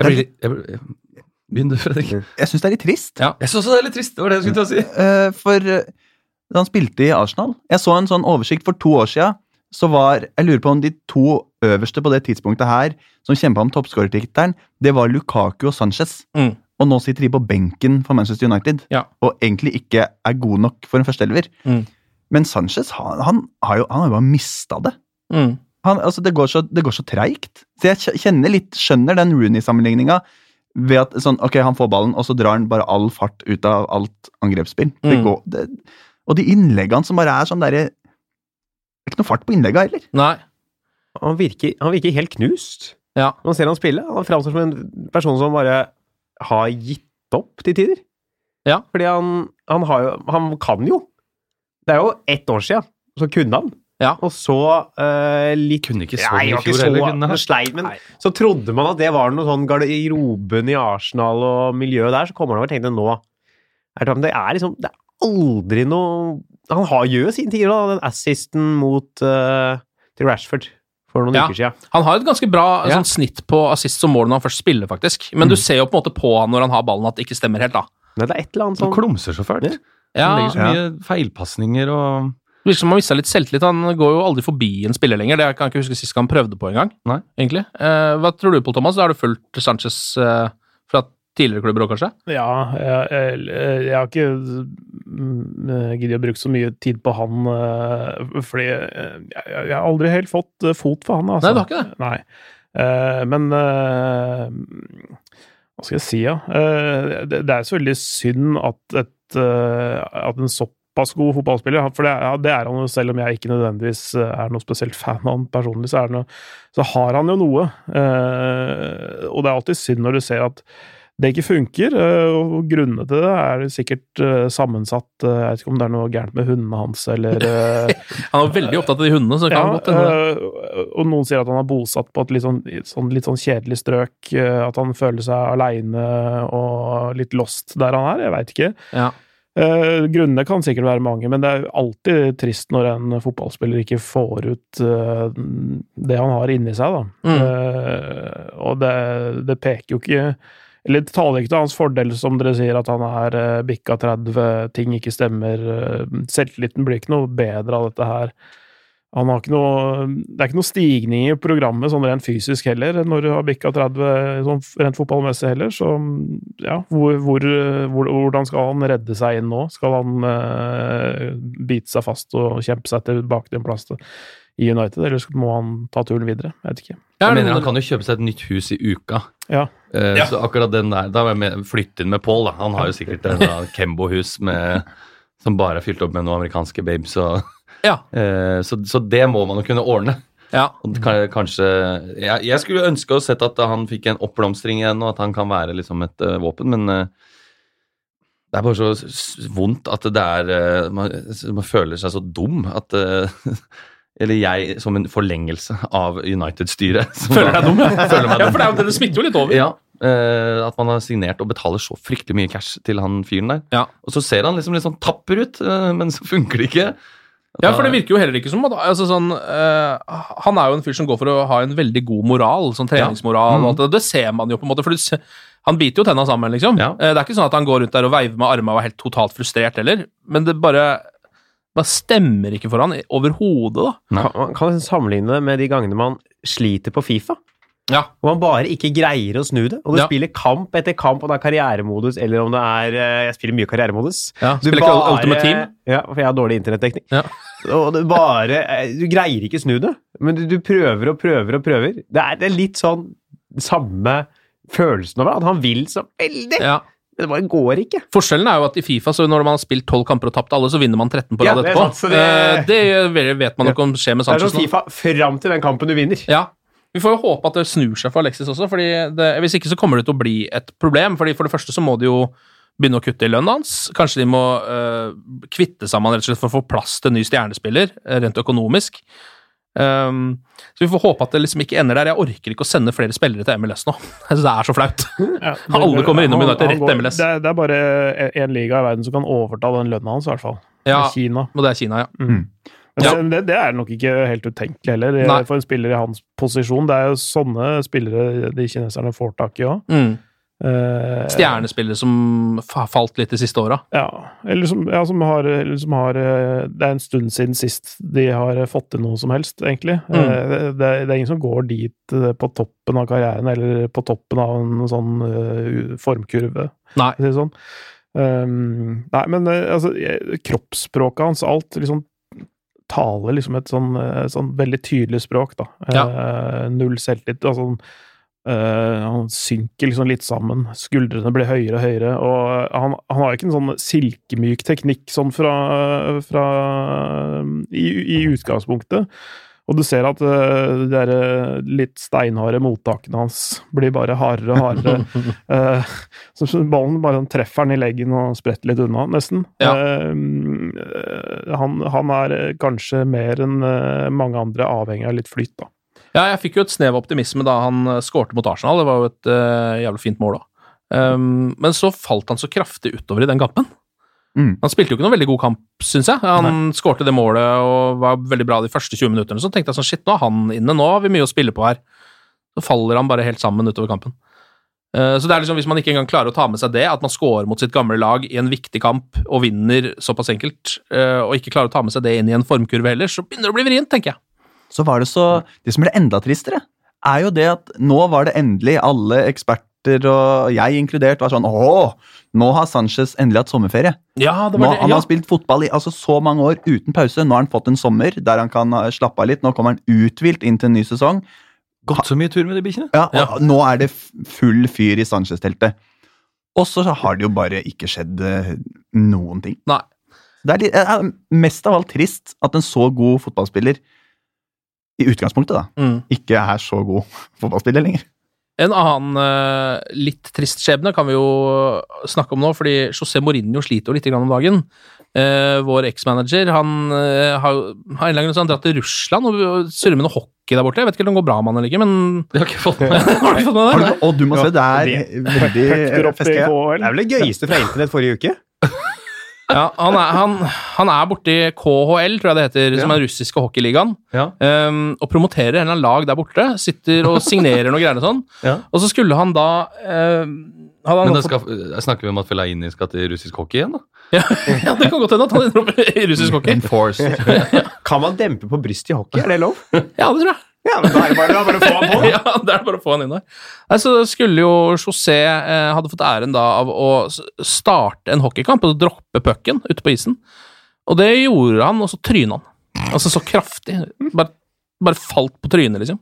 Jeg blir, jeg, jeg blir, Begynn du, Fredrik. Jeg syns det er litt trist. Ja. Jeg syns også det er litt trist. Det var det jeg skulle til å si. Eh, for eh, da han spilte i Arsenal Jeg så en sånn oversikt for to år siden. Så var, Jeg lurer på om de to øverste på det tidspunktet her som kjempa om toppskårertittelen, det var Lukaku og Sanchez. Mm. Og nå sitter de på benken for Manchester United Ja. og egentlig ikke er god nok for en førsteelver. Mm. Men Sanchez han, han har jo han har bare mista det. Mm. Han, altså, det går så, det går så treigt. Så jeg kjenner litt, skjønner den Rooney-sammenligninga ved at sånn, ok, han får ballen, og så drar han bare all fart ut av alt angrepsspill. Det Mm. går, det, og de innleggene som bare er sånn derre Det er ikke noe fart på innlegga heller. Nei. Han virker, han virker helt knust. Ja. Man ser han spille. Han framstår som en person som bare har gitt opp til tider. Ja. Fordi han, han har jo Han kan jo. Det er jo ett år siden, så kunne han. Ja. Og så uh, litt Kunne ikke så mye i fjor heller. kunne han. sleit, men så trodde man at det var noe sånn garderoben i Arsenal og miljøet der, så kommer han over og tenkte nå er det, det er liksom Det er aldri noe Han har gjør jo sine tider, da, den assisten mot uh, til Rashford for noen Ja. uker siden. Han har et ganske bra Ja. sånn, snitt på assist som mål når han først spiller, faktisk. Men du ser jo på en måte på han når han har ballen at det ikke stemmer helt, da. Nei, det er et eller annet Han sånn klumser så fælt. Ja, Han legger så Ja. mye feilpasninger og Det virker som han mista litt selvtillit. Han går jo aldri forbi en spiller lenger. Det kan jeg ikke huske sist han prøvde på engang. Nei. egentlig. Eh, hva tror du, Pål Thomas? Har du fulgt Sanchez eh, fra tidligere klubber òg, kanskje? Ja, jeg, jeg, jeg har ikke mm, giddet å bruke så mye tid på han, eh, fordi eh, jeg, jeg har aldri helt fått eh, fot for han. Altså. Nei, du har ikke det? Nei. Eh, men eh, hva skal jeg si, ja? Eh, det, er så veldig synd at, et, eh, at en såpass god fotballspiller For det, ja, det er han jo, selv om jeg ikke nødvendigvis eh, er noe spesielt fan av han personlig, så, noe, så har han jo noe. Eh, og det er alltid synd når du ser at det ikke funker, eh, og grunnene til det er sikkert eh, sammensatt. Eh, Jeg vet ikke om det er noe gærent med hundene hans, eller [LAUGHS] Han er veldig opptatt av de hundene, så det kan ja, godt hende og noen sier at han er bosatt på et litt sånn, sånn, litt sånn kjedelig strøk. At han føler seg aleine og litt lost der han er. Jeg veit ikke. Ja. Eh, grunnene kan sikkert være mange, men det er alltid trist når en fotballspiller ikke får ut eh, det han har inni seg, da. Mm. Eh, og det, det peker jo ikke eller det taler ikke til hans fordel, som dere sier, at han er uh, bikka 30, ting ikke stemmer. eh, selvtilliten blir ikke noe bedre av dette her. Han har ikke noe, det er ikke noe stigning i programmet sånn rent fysisk heller, når du har bikka 30 sånn rent fotballmessig heller. Så ja, hvor, hvor, hvor, hvordan skal han redde seg inn nå? Skal han eh, bite seg fast og kjempe seg tilbake til en plass i United, eller må han ta turen videre? Jeg vet ikke. Jeg mener Han kan jo kjøpe seg et nytt hus i uka. Ja. Eh, Ja. Så akkurat den der Da var jeg med, flytte inn med Paul. da. Han har jo sikkert [LAUGHS] et Kembo-hus med- som bare er fylt opp med noen amerikanske babes. Og, Ja. [LAUGHS] eh, så, så det må man jo kunne ordne. Ja. Kan, kanskje jeg, jeg skulle ønske å sett at han fikk en oppblomstring igjen, og at han kan være liksom et uh, våpen, men det er bare så vondt at det er man, man føler seg så dum at [LAUGHS] Eller jeg som en forlengelse av United-styret. Føler deg dum? ja. Føler meg Ja, for det, det smitter jo litt over. Ja, eh, At man har signert og betaler så fryktelig mye cash til han fyren der. Ja. Og så ser han liksom litt sånn tapper ut, uh, men så funker det ikke. Ja, for det virker jo heller ikke som at altså sånn, uh, Han er jo en fyr som går for å ha en veldig god moral, sånn treningsmoral og alt det. Det ser man jo på en måte, for du han biter jo tenna sammen, liksom. Ja. Det er ikke sånn at han går rundt der og veiver med armene og er helt totalt frustrert heller, men det bare bare stemmer ikke for han overhodet, da. Kan, man kan sammenligne det med de gangene man sliter på Fifa. Ja. Og man bare ikke greier å snu det. Og du Ja. spiller kamp etter kamp, om det er karrieremodus eller om det er eh, Jeg spiller mye karrieremodus. Ja, Du spiller ikke Ultimate Team? Ja, for jeg har dårlig internettdekning. Ja. [LAUGHS] Og du bare eh, Du greier ikke snu det, men du, du prøver og prøver og prøver. Det er, det er litt sånn samme følelsen over at han vil så veldig, Ja. men det bare går ikke. Forskjellen er jo at i Fifa, så når man har spilt 12 kamper og tapt alle, så vinner man 13 på Ja, rad det er etterpå. sant, det- Eh, det vet man nok om skjer med Sanchez Det er sånn. Fifa fram til den kampen du vinner. Ja. Vi får jo håpe at det snur seg for Alexis også, fordi det, hvis ikke så kommer det til å bli et problem. fordi For det første så må de jo begynne å kutte i lønnen hans. Kanskje de må øh, kvitte seg med han rett og slett for å få plass til en ny stjernespiller, øh, rent økonomisk. Um, så vi får håpe at det liksom ikke ender der. Jeg orker ikke å sende flere spillere til MLS nå. [LAUGHS] Det er så flaut. Ja, [LAUGHS] Alle kommer innom United rett går- MLS. Det er, det er bare én liga i verden som kan overta den lønna hans, i hvert fall. Ja, Det er Kina. og det er Kina, ja. Men Ja. det, det, er nok ikke helt utenkelig heller, Nei. for en spiller i hans posisjon. Det er jo sånne spillere de kineserne får tak i òg. Mm. Stjernespillere som har falt litt de siste åra. Ja, eller som, ja, som har, eller som har eh, Det er en stund siden sist de har fått til noe som helst, egentlig. Mm. Uh, Det, det er ingen som går dit på toppen av karrieren, eller på toppen av en sånn uh, formkurve, Nei. si sånn. Um, nei, men altså, kroppsspråket hans, alt liksom taler liksom et sånn, eh, sånn veldig tydelig språk, da. Eh, null selvtillit. Altså, eh, han synker liksom litt sammen. Skuldrene blir høyere og høyere. Og han, han har ikke en sånn silkemyk teknikk sånn fra, fra i, I utgangspunktet. Og du ser at uh, de eh, litt steinharde mottakene hans blir bare hardere og hardere. [LAUGHS] uh, så ballen bare treffer han i leggen og spretter litt unna, nesten. Ja. Uh, han, han er kanskje mer enn mange andre avhengig av litt flyt, da. Ja, jeg fikk jo et snev av optimisme da han skårte mot Arsenal. Det var jo et jævlig fint mål da. Um, men så falt han så kraftig utover i den kampen. Mm. Han spilte jo ikke noen veldig god kamp, syns jeg. Han skårte det målet og var veldig bra de første 20 minuttene. Så tenkte jeg sånn, shit, nå er han inne, nå har vi mye å spille på her. Så faller han bare helt sammen utover kampen. Uh, så det er liksom, Hvis man ikke engang klarer å ta med seg det, at man scorer mot sitt gamle lag i en viktig kamp og vinner såpass enkelt, uh, og ikke klarer å ta med seg det inn i en formkurve heller, så begynner det å bli vrient, tenker jeg. Så var det så Det som ble enda tristere, er jo det at nå var det endelig alle eksperter og jeg inkludert var sånn Åh, nå har Sanchez endelig hatt sommerferie. Ja, det Nå, var det. han Ja. har spilt fotball i altså, så mange år uten pause. Nå har han fått en sommer der han kan eh, slappe av litt. Nå kommer han uthvilt inn til en ny sesong. Gått så mye tur med de bikkjene. Ja, og Nå er det full fyr i Sanchez-teltet. Og så har det jo bare ikke skjedd eh, noen ting. Nei. Det er litt, eh, mest av alt trist at en så god fotballspiller, i utgangspunktet, da, Mm. ikke er så god fotballspiller lenger. En annen uh, litt trist skjebne kan vi jo snakke om nå, fordi José Mourinho sliter jo litt grann om dagen. Uh, vår eksmanager han uh, har, har en eller annen grunn dratt til Russland og surrer med noe hockey der borte. Jeg vet ikke om det går bra med han eller ikke, men Det har ikke fått med. [LAUGHS] Har du fått med du, det? og du må se, det er veldig festlig. Det er vel det gøyeste fra internett forrige uke. Ja, han er, han, han er borti KHL, tror jeg det heter, som er den russiske hockeyligaen, Ja. um, og promoterer en eller annen lag der borte. Sitter og signerer noe greier og sånn. Ja. Og så skulle han da um, hadde han Men da skal, jeg snakker vi om at Felaini skal til russisk hockey igjen, da? Ja, [LAUGHS] det kan godt hende at han ender opp i russisk hockey. Enforced. [LAUGHS] Kan man dempe på brystet i hockey? Er det lov? Ja, det tror jeg. Ja, men da er det bare, bare å få han på. [LAUGHS] Ja, det er bare å få han inn der. Nei, så skulle jo José eh, hadde fått æren da av å starte en hockeykamp og droppe pucken ute på isen. Og det gjorde han, og så tryna han. Altså så kraftig. Bare, bare falt på trynet, liksom.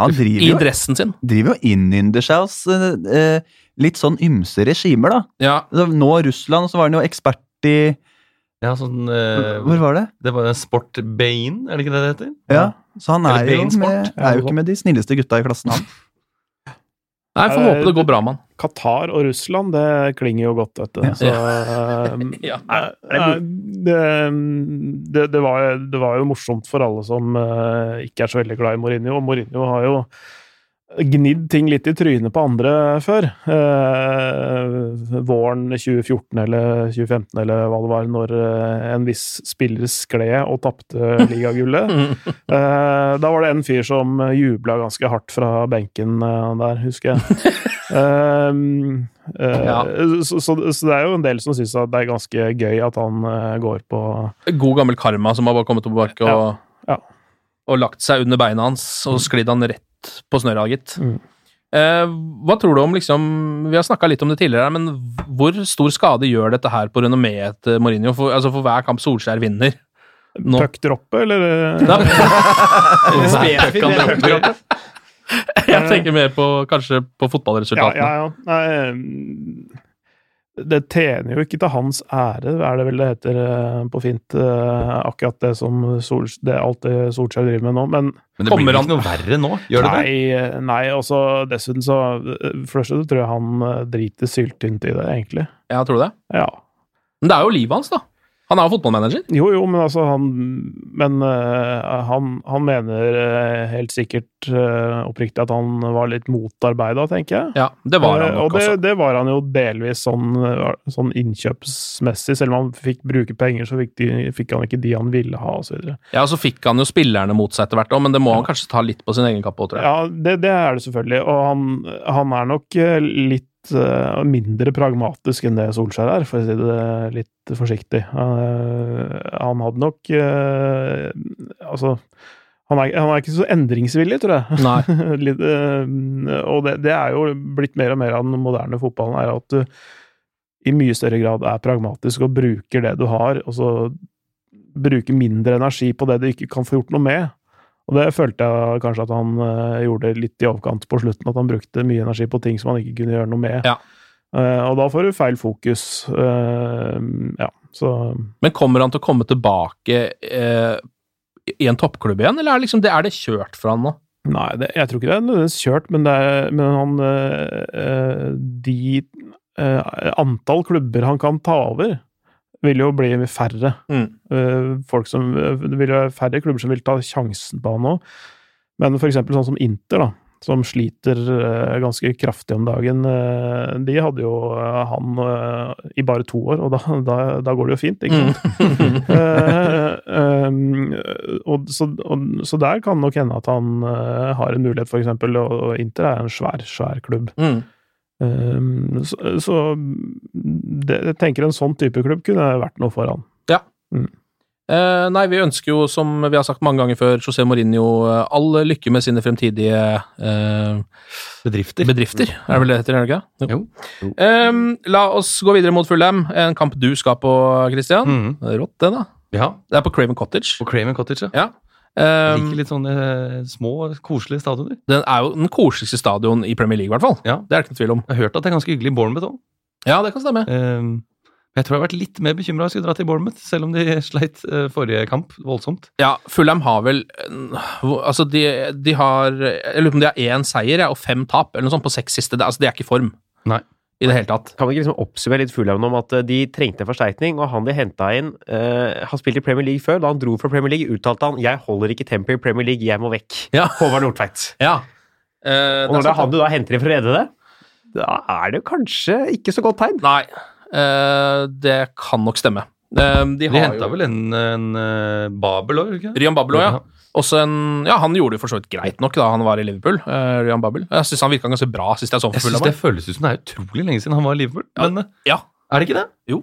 Han I jo, dressen sin. driver jo innynder seg hos eh, eh, litt sånn ymse regimer, da. Ja, Altså, Nå Russland, så var han jo ekspert i Ja, sånn eh, Hvor var det? Det var en Sport Bain, er det ikke det det heter? Ja, så han er jo, med, er jo ikke med de snilleste gutta i klassen, han. Nei, får håpe det går bra med han. Qatar og Russland, det klinger jo godt, vet du. Så, eh, Ja. eh, [LAUGHS] det, det, det, var, det var jo morsomt for alle som eh, ikke er så veldig glad i Mourinho. Og Mourinho har jo gnidd ting litt i trynet på andre før. Eh, våren 2014 eller 2015 eller hva det var, når eh, en viss spiller skled og tapte ligagullet. [LAUGHS] Eh, da var det en fyr som jubla ganske hardt fra benken eh, der, husker jeg. Um, [LAUGHS] eh, Ja. så, så, så det er jo en del som syns det er ganske gøy at han eh, går på God gammel karma som har bare kommet tilbake og, Ja. og lagt seg under beina hans og sklidd han rett på snørra, gitt. Mm. Eh, hva tror du om liksom Vi har snakka litt om det tidligere, men hvor stor skade gjør dette her på renommeet til Mourinho? For, altså for hver kamp Solskjær vinner? Nå- puckdroppe, eller? eh, [LAUGHS] puckdroppet. [LAUGHS] jeg tenker mer på kanskje på Ja, fotballresultatene. ja, ja. Nei, mm, det tjener jo ikke til hans ære, er det vel det heter eh, på fint, eh, akkurat det som Sol, det, alt det Solskjær driver med nå. Men Men det blir han- ikke noe verre nå? Gjør det det? nei, eh, nei, også dessuten så eh, For det første tror jeg han eh, driter syltynt i det, egentlig. Ja, tror du det? Ja. Men det er jo livet hans, da. Han er jo fotballmanager. Jo, jo, men altså han Men uh, han, han mener uh, helt sikkert uh, oppriktig at han var litt motarbeida, tenker jeg. Ja, det var han nok og det, det var han jo delvis sånn, sånn innkjøpsmessig. Selv om han fikk bruke penger, så fikk, de, fikk han ikke de han ville ha, osv. Ja, og så fikk han jo spillerne mot seg etter hvert òg, men det må han kanskje ta litt på sin egen kappe òg, tror jeg. Ja, det, det er det selvfølgelig. Og han, han er nok litt mindre pragmatisk enn det Solskjær er, for å si det litt forsiktig. Eh, han hadde nok eh, Altså han er, han er ikke så endringsvillig, tror jeg. Nei. [LAUGHS] Litt, eh, og det, det er jo blitt mer og mer av den moderne fotballen, er at du i mye større grad er pragmatisk og bruker det du har, og så bruker mindre energi på det du ikke kan få gjort noe med. Og det følte jeg kanskje at han eh, gjorde litt i overkant på slutten, at han brukte mye energi på ting som han ikke kunne gjøre noe med. Ja. Uh, og da får du feil fokus. Uh, ja, så Men kommer han til å komme tilbake uh, i en toppklubb igjen, eller er, liksom det, er det kjørt for han nå? Nei, det, jeg tror ikke det er nødvendigvis kjørt, men, det er, men han øh, øh, De øh, antall klubber han kan ta over, vil jo bli færre. Mm. Øh, folk som, det vil være færre klubber som vil ta sjansen på han nå. Men for eksempel sånn som Inter, da, som sliter øh, ganske kraftig om dagen, de hadde jo han i bare to år, og da, [LAUGHS] da, da går det jo fint, ikke sant? [LAUGHS] Eh, um, og, så, og, så der kan nok hende at han eh, har en mulighet, for eksempel, og Inter er en svær, svær klubb. Mm. Um, så så det, jeg tenker en sånn type klubb kunne vært noe for han. Ja. Mm. Eh, nei, vi ønsker jo, som vi har sagt mange ganger før, José Mourinho eh, all lykke med sine fremtidige eh, Bedrifter. bedrifter. Er det vel det heter, er det ikke? Jo. Ehm, la oss gå videre mot Fulham. En kamp du skal på, Christian. Mm. Rått, det, da. Ja, Det er på Craven Cottage. på Craven Cottage, ja. Ja. Liker litt sånne eh, små, koselige stadioner. den er jo den koseligste stadion i Premier League, i hvert fall. Ja. Det er det ikke noe tvil om. Jeg har hørt at det er ganske hyggelig i Bournemouth òg. Ja, det kan stemme. jeg tror jeg har vært litt mer bekymra skulle dra til Bournemouth, selv om de [LAUGHS] sleit eh, forrige kamp voldsomt. Ja, Fulham har vel Altså, de, de har Jeg lurer på om de har én seier og fem tap, eller noe sånt, på seks siste. Det, altså, de er ikke form Nei. I det hele tatt. Kan vi ikke liksom oppsummere litt Fulham om at eh, de trengte en forsterkning, og han de henta inn, uh, har spilt i Premier League før. Da han dro fra Premier League, uttalte han 'Jeg holder ikke tempoet i Premier League, jeg må vekk'. Ja. [LAUGHS] Håvard Nordtveit. Ja. Uh, Og når det er han du da henter inn for å redde det, da er det kanskje ikke så godt tegn. Nei, uh, det kan nok stemme. Eh, de De henta jo vel en, en eh, Babel òg, ikke? Ryan Babel òg, ja. Også en, ja, Han gjorde det for så vidt greit nok da han var i Liverpool. Uh, Ryan Babel. Jeg syns han virka ganske bra sist jeg så ham synes Fulham. Det føles ut som det er utrolig lenge siden han var i Liverpool. Ja. Men eh, Ja. er det ikke det? Jo.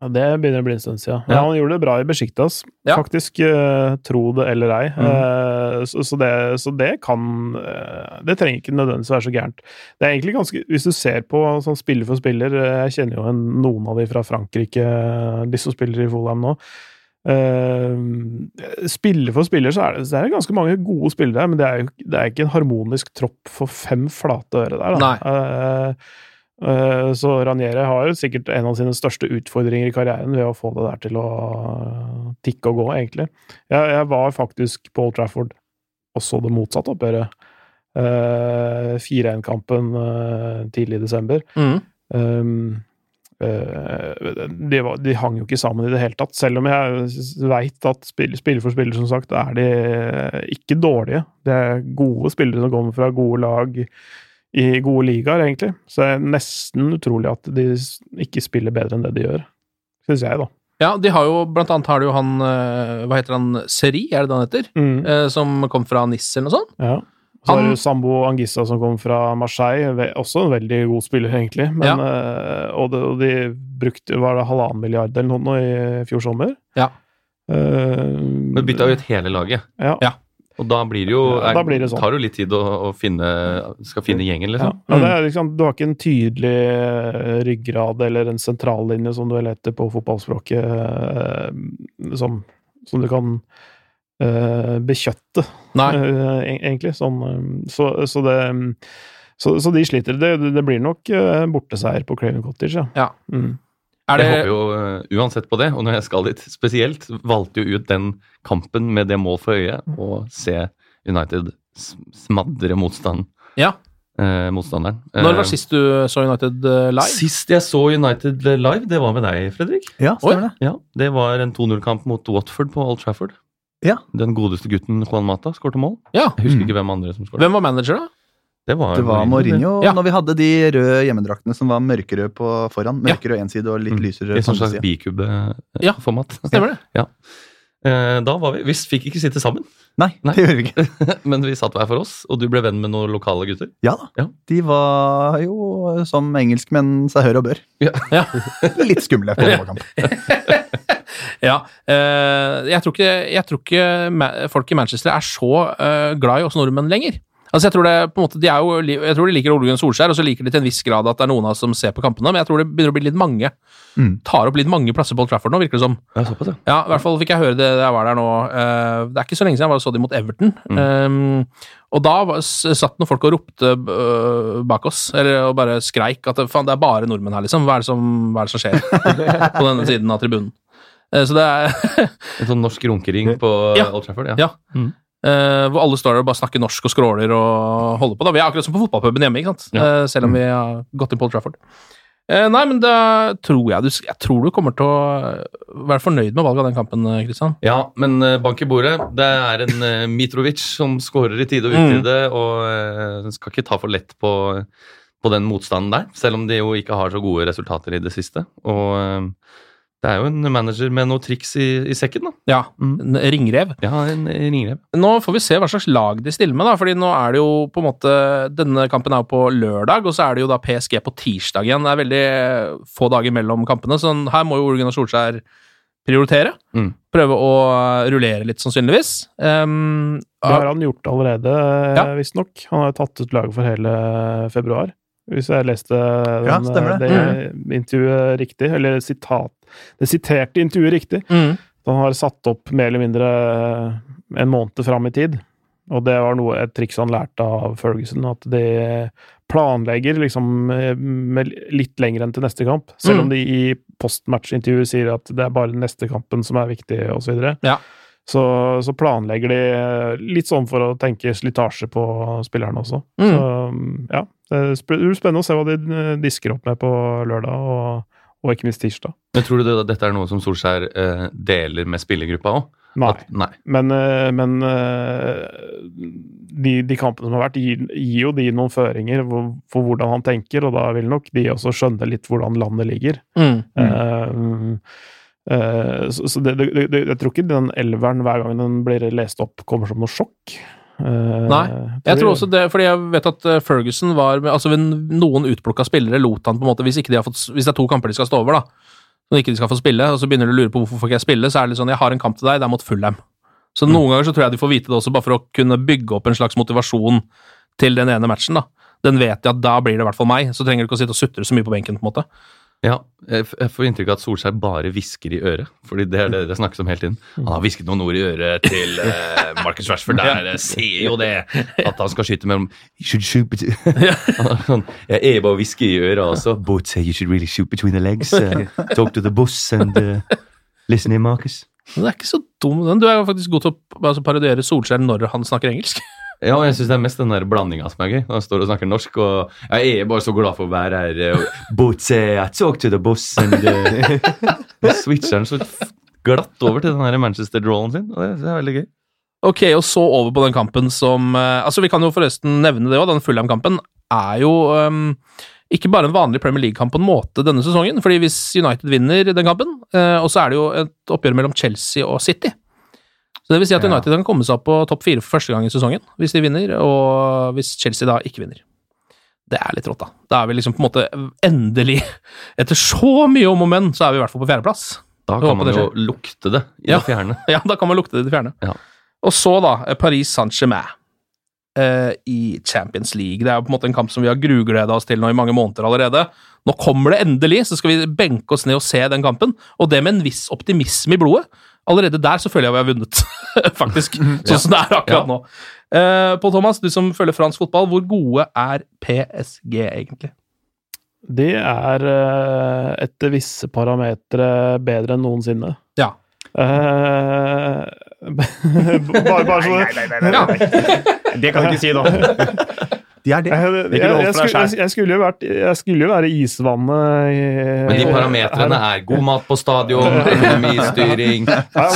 Ja, det begynner å bli en stund siden. Ja. han gjorde det bra i Besjiktas, Ja. faktisk. Uh, tro det eller ei. Mm. Uh, så, så, det, så det kan uh, Det trenger ikke nødvendigvis være så gærent. Det er egentlig ganske Hvis du ser på sånn spiller for spiller Jeg kjenner jo en, noen av de fra Frankrike, de som spiller i Folheim nå. Uh, spiller for spiller så er det, det er ganske mange gode spillere, men det er jo det er ikke en harmonisk tropp for fem flate øre der. Da. Uh, eh, så Raniere har jo sikkert en av sine største utfordringer i karrieren ved å få det der til å tikke og gå, egentlig. Jeg, jeg var faktisk på Old Trafford og så det motsatte oppgjøret. Uh, 4-1-kampen eh, tidlig i desember. Mm. Um, de, var, de hang jo ikke sammen i det hele tatt, selv om jeg veit at spill, spiller for spiller, som sagt, er de ikke dårlige. Det er gode spillere som kommer fra gode lag i gode ligaer, egentlig. Så det er nesten utrolig at de ikke spiller bedre enn det de gjør. Syns jeg, da. Ja, de har jo blant annet har de jo han eh, Hva heter han? Seri, er det det han heter? Mm. Eh, som kom fra NIS eller noe sånt? Ja. Så har du Sambo Angissa som kom fra Marseille, også en veldig god spiller, egentlig. Men, ja. og, de, og de brukte var det halvannen milliard eller noe nå i fjor sommer. Ja. Uh, Men bytta ut hele laget. ja. Ja. Og da blir det jo Ja, blir det sånn. tar jo litt tid å, å finne Skal finne gjengen, liksom. Ja, det er liksom, du har ikke en tydelig eh, ryggrad eller en sentrallinje, som du vel heter på fotballspråket, eh, som, som du kan eh, bekjøtte, Nei. eh, egentlig. Sånn, så, så det så, så de sliter. Det, det blir nok borteseier på Craven Cottage, ja. Ja. Mm. Er Jeg håper jo uansett på det, og når jeg skal dit spesielt, valgte jo ut den kampen med det mål for øye, å se United smadre motstand, Ja. eh, motstanderen. Når var sist du så United live? Sist jeg så United live, det var med deg, Fredrik. Ja, stemmer det. Ja, Det var en 2-0-kamp mot Watford på Old Trafford. Ja. Den godeste gutten Juan Mata skårte mål. Ja. Jeg husker Mm. ikke hvem andre som skårte. Hvem var manager, da? Det var, Det var Mourinho Ja. når vi hadde de røde hjemmedraktene som var mørkerøde på foran. Mørkerød én side og litt Mm. lysere I på sånn andre slags bikubeformat. Ja. [LAUGHS] Stemmer det? [LAUGHS] Ja. Da var vi Vi fikk ikke sitte sammen, Nei, Nei. det gjorde vi ikke. [LAUGHS] men vi satt hver for oss, og du ble venn med noen lokale gutter. Ja da. Ja. De var jo som engelskmenn seg hør og bør. Ja. Ja. Litt skumle på fotballkamp. Ja. eh, jeg tror ikke, jeg tror ikke folk i Manchester er så eh, glad i oss nordmenn lenger. Altså jeg tror det på en måte, de er jo, jeg tror de liker Ole Gunn Solskjær, og så liker de til en viss grad at det er noen av oss som ser på kampene, men jeg tror det begynner å bli litt mange. Mm. Tar opp litt mange plasser på Old Trafford nå, virker det som. Ja, såpass, ja. Ja, i hvert fall fikk jeg høre det da jeg var der nå. Eh, det er ikke så lenge siden jeg var og så de mot Everton. Mm. Um, og da var, satt noen folk og ropte øh, bak oss, eller og bare skreik at faen, det er bare nordmenn her, liksom. Hva er det som, er det som skjer [LAUGHS] på denne siden av tribunen? Eh, Så det er [LAUGHS] En sånn norsk runkering på Ja. Old Trafford? Ja. Ja. Mm. Uh, hvor alle står der og bare snakker norsk og skråler og holder på. da. Vi er akkurat som på fotballpuben hjemme, ikke sant? Ja. Uh, selv om vi har gått inn på Old Trafford. Uh, nei, men da tror jeg du Jeg tror du kommer til å være fornøyd med valget av den kampen, Kristian. Ja, men eh, bank i bordet. Det er en eh, Mitrovic som skårer i tide og Mm. og uh, skal ikke ta for lett på, på den motstanden der, selv om de jo ikke har så gode resultater i det siste. Og eh, det er jo en manager med noe triks i, i sekken, da. Ja, en ringrev. Ja, en ringrev. Nå får vi se hva slags lag de stiller med, da, fordi nå er det jo på en måte Denne kampen er jo på lørdag, og så er det jo da PSG på tirsdag igjen. Det er veldig få dager mellom kampene, så her må jo Ole Gunnar Solskjær prioritere. Mm. Prøve å rullere litt, sannsynligvis. Um, Det har han gjort allerede, Ja. ja. visstnok. Han har tatt ut laget for hele februar. Hvis jeg leste den, Ja, stemmer det. det intervjuet riktig, eller sitat, det siterte intervjuet riktig. mm, Han har satt opp mer eller mindre en måned fram i tid. Og det var noe, et triks han lærte av Ferguson, at de planlegger liksom eh, med litt lenger enn til neste kamp. Selv Mm. om de i postmatch-intervjuet sier at det er bare neste kampen som er viktig, osv. Ja. Så, så planlegger de litt sånn for å tenke slitasje på spillerne også. Mm. Så ja, det blir spennende å se hva de eh, disker opp med på lørdag, og, og ikke minst tirsdag. Men tror du det, dette er noe som Solskjær eh, deler med spillergruppa òg? Nei. Nei. Men, eh, men eh, de, de kampene som har vært, gir, gir jo de noen føringer for, for hvordan han tenker, og da vil nok de også skjønne litt hvordan landet ligger. mm. Eh, uh, så så det, det, det, jeg tror ikke den elveren hver gang den blir lest opp, kommer som noe sjokk. Eh, Nei, Jeg tror også det, fordi jeg vet at eh, Ferguson var altså ved Noen utplukka spillere lot han på en måte Hvis ikke de har fått, hvis det er to kamper de skal stå over, da, og ikke de skal få spille, og så begynner de å lure på hvorfor får ikke jeg spille, så er det litt sånn Jeg har en kamp til deg, det er mot Fulham. Så noen ganger så tror jeg de får vite det også, bare for å kunne bygge opp en slags motivasjon til den ene matchen. da. Den vet de at da blir det i hvert fall meg, så trenger du ikke å sitte og sutre så mye på benken. på en måte. Ja, jeg jeg får inntrykk av at Solskjær bare hvisker i øret. fordi det er det det snakkes om hele tiden. Han har hvisket noen ord i øret til [LAUGHS] eh, Marcus Rashford. Der jeg ser jo det! At han skal skyte mellom You should shoot between Jeg er bare å hviske i øret også. But say you should really shoot between the legs. Uh, [LAUGHS] talk to the boss and uh, listen in, Marcus. Men det er ikke så dum, den. Du er jo faktisk god til å altså, parodiere Solskjær når han snakker engelsk. Ja, og jeg syns det er mest den der blandinga som er gøy. Han står og snakker norsk. Og jeg er bare så glad for å være her. eh, say I talk to the boss and uh, switcher han så glatt over til den her Manchester-drawlen sin. Og det, det er veldig gøy. Ok, og så over på den kampen som eh, Altså, vi kan jo forresten nevne det òg. Den Fulham-kampen er jo um, ikke bare en vanlig Premier League-kamp på en måte denne sesongen. fordi hvis United vinner den kampen, uh, og så er det jo et oppgjør mellom Chelsea og City Så det vil si at. United kan komme seg opp på topp fire for første gang i sesongen hvis de vinner, og hvis Chelsea da ikke vinner. Det er litt rått, da. Da er vi liksom på en måte endelig Etter så mye om og men, så er vi i hvert fall på fjerdeplass. Da kan man jo lukte det i Ja. det fjerne. [LAUGHS] Ja, da kan man lukte det i det fjerne. Ja. Og så, da, eh, Paris Saint-Germain eh, i Champions League. Det er jo på en måte en kamp som vi har grugleda oss til nå i mange måneder allerede. Nå kommer det endelig, så skal vi benke oss ned og se den kampen. Og det med en viss optimisme i blodet. Allerede der så føler jeg vi har vunnet, [LAUGHS] faktisk. Sånn som det er akkurat Ja. nå. Uh, Pål Thomas, du som følger fransk fotball, hvor gode er PSG egentlig? De er uh, etter visse parametere bedre enn noensinne. Ja. [LAUGHS] Uh, bare, bare sånn Ja. Det kan du ikke si nå. [LAUGHS] De er det. Jeg, Det jeg, jeg, skulle, jeg, skulle jo vært, jeg skulle jo være isvannet i Men de parametrene er god mat på stadion, [LAUGHS] økonomistyring,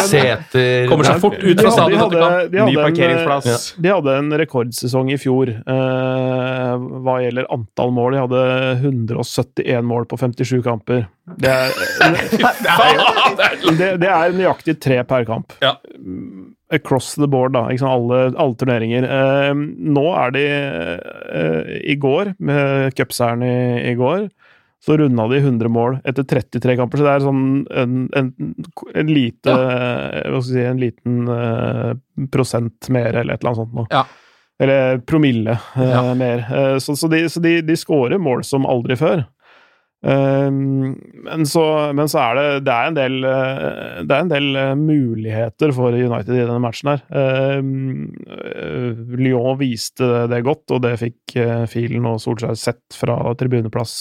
seter Kommer seg fort ut fra stadion de etter kamp. hadde- de Ny hadde en, parkeringsplass. eh, De hadde en rekordsesong i fjor uh, hva gjelder antall mål. De hadde 171 mål på 57 kamper. Det er, [LAUGHS] det, det er nøyaktig tre per kamp. Ja. Across the board, da. Ikke sant? Alle, alle turneringer. Eh, nå er de eh, I går, med cupseieren i, i går, så runda de 100 mål etter 33 kamper. Så det er sånn en, en, en lite Hva skal vi si En liten eh, prosent mer, eller et eller annet sånt noe. Ja. Eller promille eh, Ja. mer. Eh, så så, de, så de, de scorer mål som aldri før. Um, men, så, men så er det, det er en del eh, Det er en del eh, muligheter for United i denne matchen her. Um, eh, Lyon viste det godt, og det fikk Filen og Solskjær sett fra tribuneplass.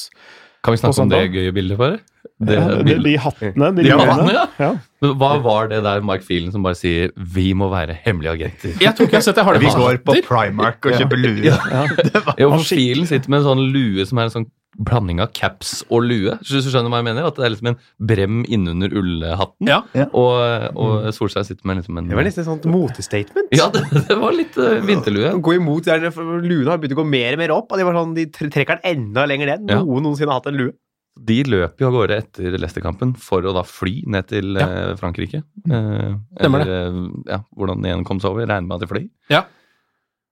Kan vi snakke om det gøye bildet, bare? Det Ja, de, de hattene. De De hattene, ja. ja. Hva var det der Mark Phelan som bare sier 'vi må være hemmelige agenter'? Jeg tror ikke jeg har sett det. Har Vi går på Primark og kjøper lue. [LAUGHS] Jo, for Phelan sitter med en sånn lue som er en sånn blanding av caps og lue. Så Hvis du skjønner hva jeg mener? At det er liksom en brem innunder ullhatten. Ja. Og, og Solskjær sitter med liksom en Det var nesten et sånt motestatement. Ja, det, det var litt uh, vinterlue. Gå imot der, Luene har begynt å gå mer og mer opp, og de, var sånn, de trekker den enda lenger ned. Ja. Noen noensinne har hatt en lue. De løp jo av gårde etter Leicester-kampen for å da fly ned til eh, Frankrike. Eh, Stemmer eller, eh, Ja, hvordan igjen kom seg over. Regner med at de fløy. Ja.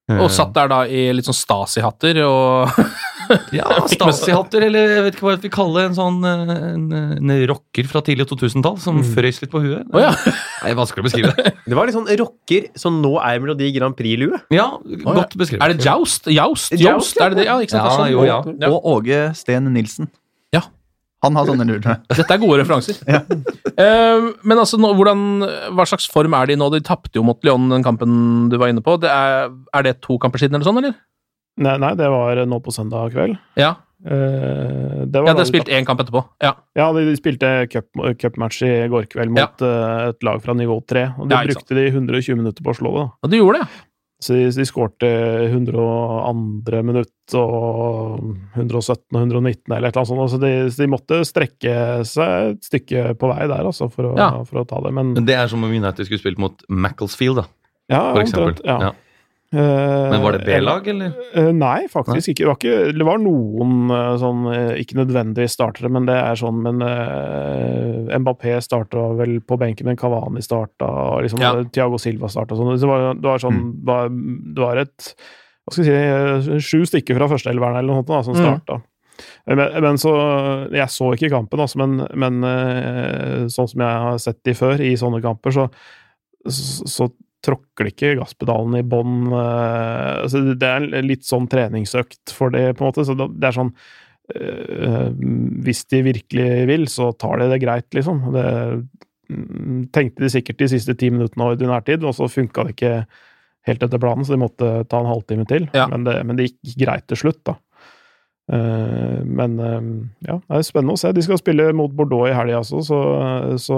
Eh, Og satt der da i litt sånn Stasi-hatter og [LAUGHS] [LAUGHS] Ja, Stasi-hatter, eller jeg vet ikke hva jeg vil kalle en sånn en, en rocker fra tidlig 2000-tall som frøys litt på huet. Oh, ja. [LAUGHS] Det er vanskelig å beskrive det. [LAUGHS] Det var litt sånn rocker som nå er Melodi Grand Prix-lue. Ja, ja. godt beskrevet. Er det Joust? Joust? Joust, Joust, er det det? Ja, ikke sant? Ja, Sånn. jo, ja. Og Åge Steen Nilsen. Ja. Han har sånne lurer. Dette er gode referanser. Ja. uh, men altså, nå, hvordan, hva slags form er de nå? De tapte jo mot Lyon den kampen du var inne på. Det er, er det to kamper siden, eller sånn, eller? Nei, nei, det var nå på søndag kveld. Ja. Uh, det var Ja, de spilte én kamp etterpå. Ja. Ja, de de spilte cup- cupmatch i går kveld mot eh, et lag fra nivå 3. Og de Ja, brukte de 120 minutter på å slå det. da. Og du gjorde det, ja. Så de, de skårte 102. minutt og 117 og 119 eller et eller annet sånt. Så de, så de måtte strekke seg et stykke på vei der, altså, for å, Ja. for å ta det. Men Men det er som om United skulle spilt mot Macclesfield, da, ja, for eksempel. omtrent, ja. Men var det B-lag, eller? Eh, Nei, faktisk ikke. Det var, ikke. det var noen eh, sånn eh, Ikke nødvendigvis startere, men det er sånn Men uh, Mbappé starta vel på benken, men Cavani starta, og liksom, Ja. Tiago Silva starta sånn. Det var, det var sånn mm. var, det var et Hva skal jeg si eh, Sju stykker fra førsteelveren eller noe sånt da, som Mm. Men, men så Jeg så ikke kampen, altså, men, men eh, sånn som jeg har sett de før, i sånne kamper, så, så tråkker ikke gasspedalen i bånn. Uh, altså det er litt sånn treningsøkt for det, på en måte. Så det det er sånn uh, Hvis de virkelig vil, så tar de det greit, liksom. Det mm, tenkte de sikkert de siste ti minuttene av ordinær tid, og så funka det ikke helt etter planen, så de måtte ta en halvtime til. Ja. Men, det, men det gikk greit til slutt, da. Eh, men eh, ja, det er spennende å se. De skal spille mot Bordeaux i helga også, så, så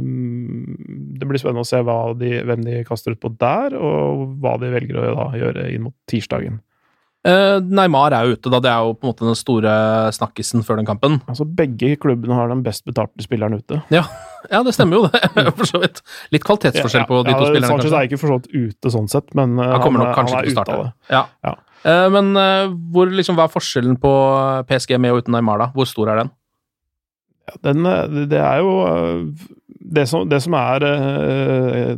mm, det blir spennende å se de, hvem de kaster ut på der, og hva de velger å da, gjøre inn mot tirsdagen. Eh, Neymar er jo ute, da. Det er jo på en måte den store snakkisen før den kampen. Altså, begge klubbene har den best betalte spilleren ute. Ja, ja det stemmer jo, det. [LAUGHS] For så vidt. Litt kvalitetsforskjell på de ja, to spillerne, Sanchez kanskje. er ikke for så vidt ute sånn sett, men eh, Han er- han er ute av det. Ja. Ja. Eh, men eh, hvor, liksom, hva er forskjellen på PSG med og uten Neymar, da? Hvor stor er den? Ja, den, eh, det er jo det som, det som er uh,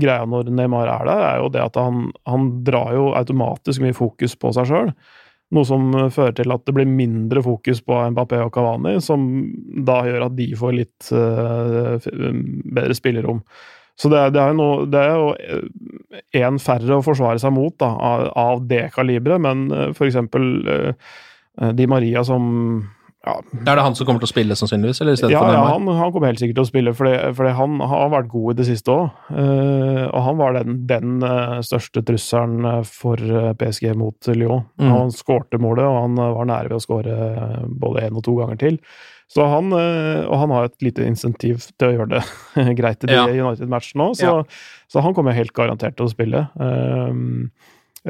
greia når Neymar er der, er jo det at han, han drar jo automatisk mye fokus på seg sjøl. Noe som fører til at det blir mindre fokus på Mbappé og Cavani, som da gjør at de får litt uh, bedre spillerom. Så det, det er noe Det er jo én færre å forsvare seg mot da, av, av det kaliberet, men eh, for eksempel eh, Di Maria som ja, Er det han som kommer til å spille, sannsynligvis? Eller ja, ja han, han kommer helt sikkert til å spille, fordi han har vært god i det siste òg. og han var den, den eh, største trusselen eh, for eh, PSG mot Lyon. Mm. Han skårte målet, og han eh, var nære ved å skåre eh, både én og to ganger til. Så han, eh, og han har et lite insentiv til å gjøre det [LAUGHS] greit i de Ja. United-matchene òg, så, så han kommer helt garantert til å spille. Um,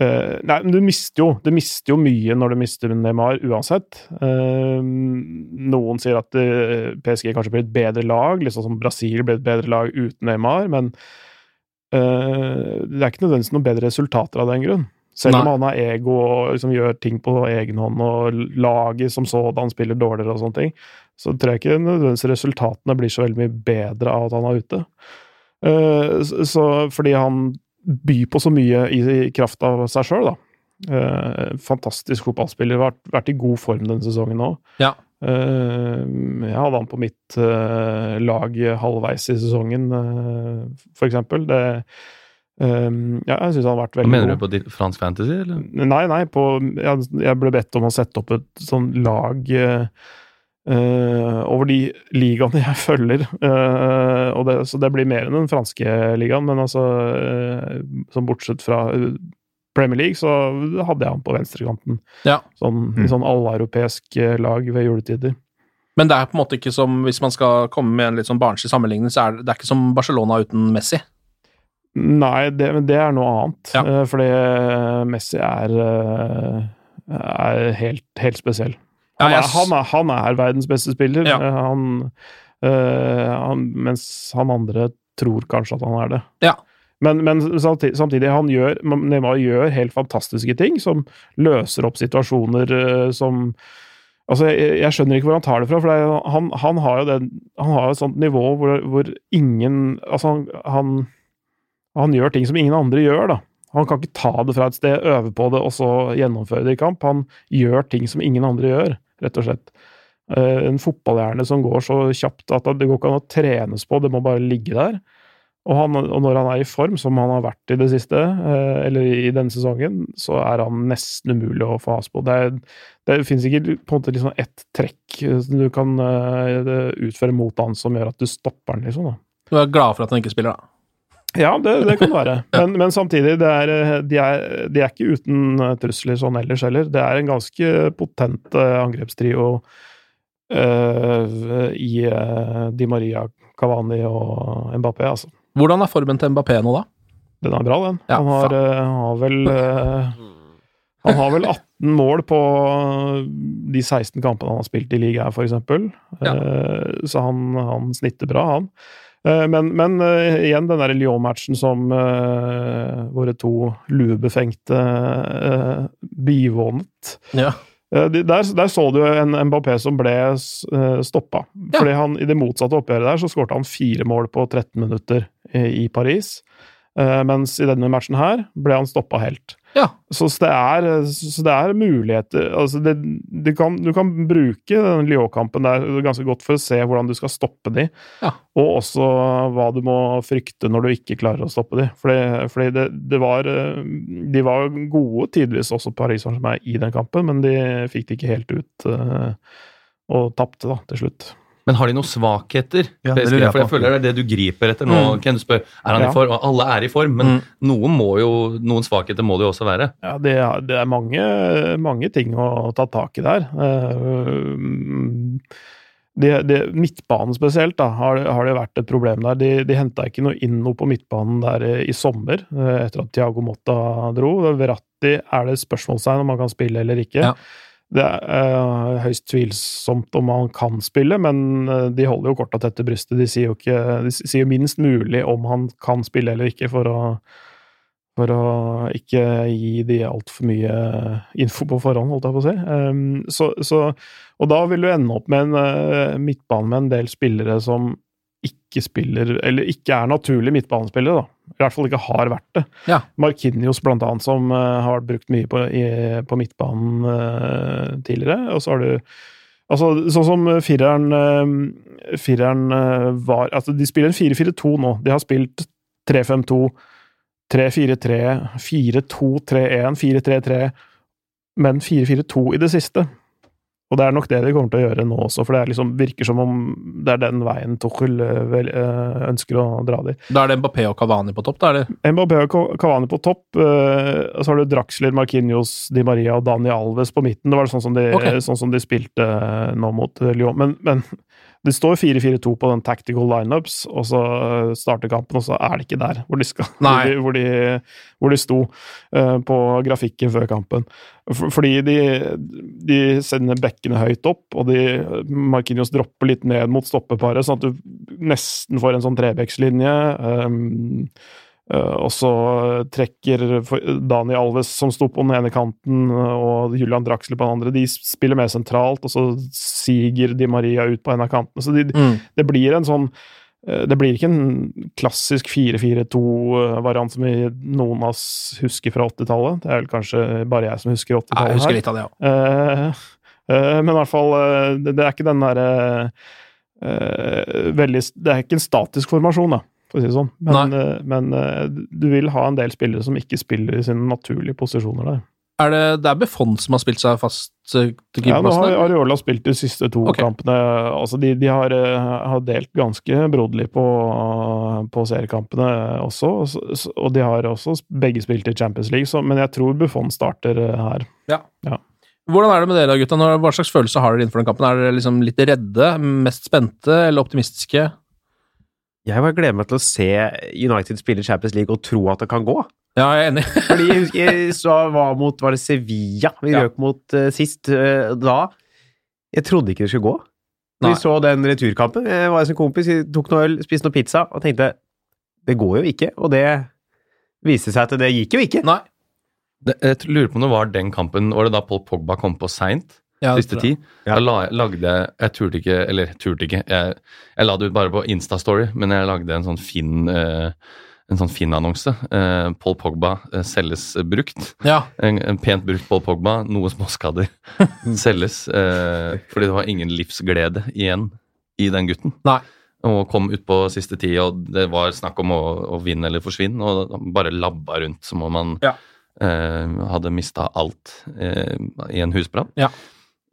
uh, nei, men du mister jo Du mister jo mye når du mister Neymar, uansett. Um, noen sier at eh, PSG kanskje blir et bedre lag, liksom som Brasil ble et bedre lag uten Neymar, men uh, det er ikke nødvendigvis noen bedre resultater av den grunn. Selv om Nei. han har ego og liksom gjør ting på egen hånd, og laget som sådan spiller dårligere og sånne ting, så tror jeg ikke nødvendigvis resultatene blir så veldig mye bedre av at han er ute. Eh, så, fordi han byr på så mye i, i kraft av seg sjøl, da. Eh, fantastisk fotballspiller. Vært, vært i god form denne sesongen òg. Ja. Eh, jeg hadde han på mitt lag halvveis i sesongen, for eksempel. Det Um, ja, jeg syns han har vært veldig mener god. du på fransk fantasy, eller? Nei, nei, på, jeg, jeg ble bedt om å sette opp et sånn lag eh, eh, over de ligaene jeg [LAUGHS] følger. Uh, og det, så det blir mer enn den franske ligaen, men altså uh, bortsett fra Premier League, så hadde jeg han på venstrekanten. Ja. Sånn, I sånn alleuropeisk lag ved juletider. Men det er på en måte ikke som, hvis man skal komme med en litt sånn barnslig sammenligning, så er det, det er ikke som Barcelona uten Messi. Nei, det, men det er noe annet. Ja. Fordi Messi er, er helt, helt spesiell. Han, er, han, er, han er verdens beste spiller, Ja. Eh, han, øh, mens han andre tror kanskje at han er det. Ja. Men, men samtidig, samtidig han gjør, Neymar gjør helt fantastiske ting som løser opp situasjoner eh, som Altså, jeg, jeg skjønner ikke hvor han tar det fra, for det er, han, han har jo den, han har et sånt nivå hvor, hvor ingen Altså, han, han, han gjør ting som ingen andre gjør, da. Han kan ikke ta det fra et sted, øve på det, og så gjennomføre det i kamp. Han gjør ting som ingen andre gjør, rett og slett. Eh, En fotballhjerne som går så kjapt at det går ikke an å trenes på, det må bare ligge der. Og, han, og når han er i form, som han har vært i det siste, eh, eller i denne sesongen, så er han nesten umulig å få has på. Det, det finnes ikke på en måte liksom ett trekk som du kan eh, utføre mot han som gjør at du stopper han, liksom. da. Du er glad for at han ikke spiller, da. Ja, det, det kan det være. [LAUGHS] Men, men samtidig, er, de, er, de er ikke uten eh, trusler sånn ellers heller. Det er en ganske potent eh, angrepstrio eh, i eh, Di Maria, Cavani og Mbappé, altså. Hvordan er formen til Mbappé nå, da? Den er bra, den. Ja, han, har, eh, har vel eh, Han har vel 18 mål på de 16 kampene han har spilt i ligaen, eksempel. Eh, så han, han snitter bra, han. Eh, Men, men eh, igjen den der Lyon-matchen som eh, våre to luebefengte bivånet. Ja. Der, der så du en Mbappé som ble stoppa. Fordi han, I det motsatte oppgjøret der så skårte han fire mål på 13 minutter i Paris. Eh, mens i denne matchen her ble han stoppa helt. Ja. Så, det er, så det er muligheter altså det, du, kan, du kan bruke den Lyon-kampen der ganske godt for å se hvordan du skal stoppe de, Ja. og også hva du må frykte når du ikke klarer å stoppe de. Fordi, fordi det, det var eh, De var gode tidvis også, Paris Saint-Germain, i den kampen, men de fikk det ikke helt ut, eh, og tapte da, til slutt. Men har de noen svakheter? Ja, det lurer jeg for jeg føler det er det du griper etter nå. Mm. Ken, du spør er han Ja. i form. Og Alle er i form, men Mm. noen, må jo, noen svakheter må det jo også være. Ja, det er, det er mange, mange ting å ta tak i der. Eh, Det, det, midtbanen spesielt da, har, har det vært et problem der. De, de henta ikke noe inn noe på midtbanen der eh, i sommer, eh, etter at Thiago Motta dro. Verratti er det spørsmålstegn om han kan spille eller ikke. Ja. Det er eh, høyst tvilsomt om han kan spille, men eh, de holder jo korta tett til brystet. De sier jo ikke, de sier minst mulig om han kan spille eller ikke, for å for å ikke gi de altfor mye info på forhånd, holdt jeg på å si. Um, så, så, og da vil du ende opp med en midtbane med en del spillere som ikke spiller, eller ikke er naturlige midtbanespillere, da. I hvert fall ikke har vært det. Ja. Markinios, blant annet, som uh, har vært brukt mye på, i, på midtbanen uh, tidligere. Og så har du Altså, sånn som fireren uh, Fireren var Altså, de spiller en 4-4-2 nå. De har spilt 3-5-2. 3-4-3, 4-2-3-1, 4-3-3, men 4-4-2 i det siste. Og det er nok det de kommer til å gjøre nå også, for det er liksom, virker som om det er den veien Tuchel eh, vel, eh, ønsker å dra dit. Da er det Mbappé og Cavani på topp, da, eller? Mbappé og Cavani på topp, eh, og så har du Draxler, Marquinhos, Di Maria og Dani Alves på midten. Det var sånn som de, okay. sånn som de spilte nå mot Lyon. Men, men det står 4-4-2 på den tactical lineups, og så eh, starter kampen, og så er det ikke der hvor de, skal, hvor de, hvor de, hvor de sto uh, på grafikken før kampen. For, fordi de, de sender bekkene høyt opp, og de, Marquinhos dropper litt ned mot stoppeparet, sånn at du nesten får en sånn trebekslinje. Um, og så trekker Daniel Dani Alves, som sto på den ene kanten, og Julian Draxler på den andre, de spiller mer sentralt, og så siger Di Maria ut på en av kantene. Så de, Mm. det blir en sånn eh, Det blir ikke en klassisk 4-4-2-variant som vi, noen av oss husker fra 80-tallet. Det er vel kanskje bare jeg som husker 80-tallet jeg husker litt av det, ja. Eh, eh, men i hvert fall, eh, det, er ikke den derre eh, veldig Det er ikke en statisk formasjon, da, for å si det sånn. Men, eh, men eh, du vil ha en del spillere som ikke spiller i sine naturlige posisjoner der. Er det, det er Buffon som har spilt seg fast til keeperplassen? Ja, nå har? Areola spilt de siste to okay. kampene. Altså, de, de har, eh, har delt ganske broderlig på, på seriekampene også, og de har også begge spilt i Champions League, så, men jeg tror Buffon starter eh, her. Ja. Ja. Hvordan er det med dere, gutta? Hva slags følelse har dere innenfor den kampen? Er dere liksom litt redde, mest spente eller optimistiske? Jeg bare gleder meg til å se United spille Champions League og tro at det kan gå. Ja, jeg er enig. [LAUGHS] Fordi jeg husker så var mot Var det Sevilla vi Ja. røk mot uh, sist? Uh, da Jeg trodde ikke det skulle gå. Nei. Vi så den returkampen. Jeg var som en kompis, tok noe øl, spiste noe pizza og tenkte det går jo ikke. Og det viste seg at det gikk jo ikke. Nei. Det, jeg lurer på om det var den kampen Var det da Paul Pogba kom på seint? Ja, siste ti. Ja. Da la, lagde jeg Jeg turte ikke Eller turte ikke. Jeg, jeg la det ut bare på Instastory, men jeg lagde en sånn fin eh, en sånn fin annonse. Eh, Paul Pogba eh, selges brukt. Ja. En, en pent brukt Paul Pogba, noe småskader. [LAUGHS] selges eh, fordi det var ingen livsglede igjen i den gutten. Nei. Og kom utpå siste tid, og det var snakk om å, å vinne eller forsvinne, og bare labba rundt som om han Ja. eh, hadde mista alt eh, i en husbrann. Ja.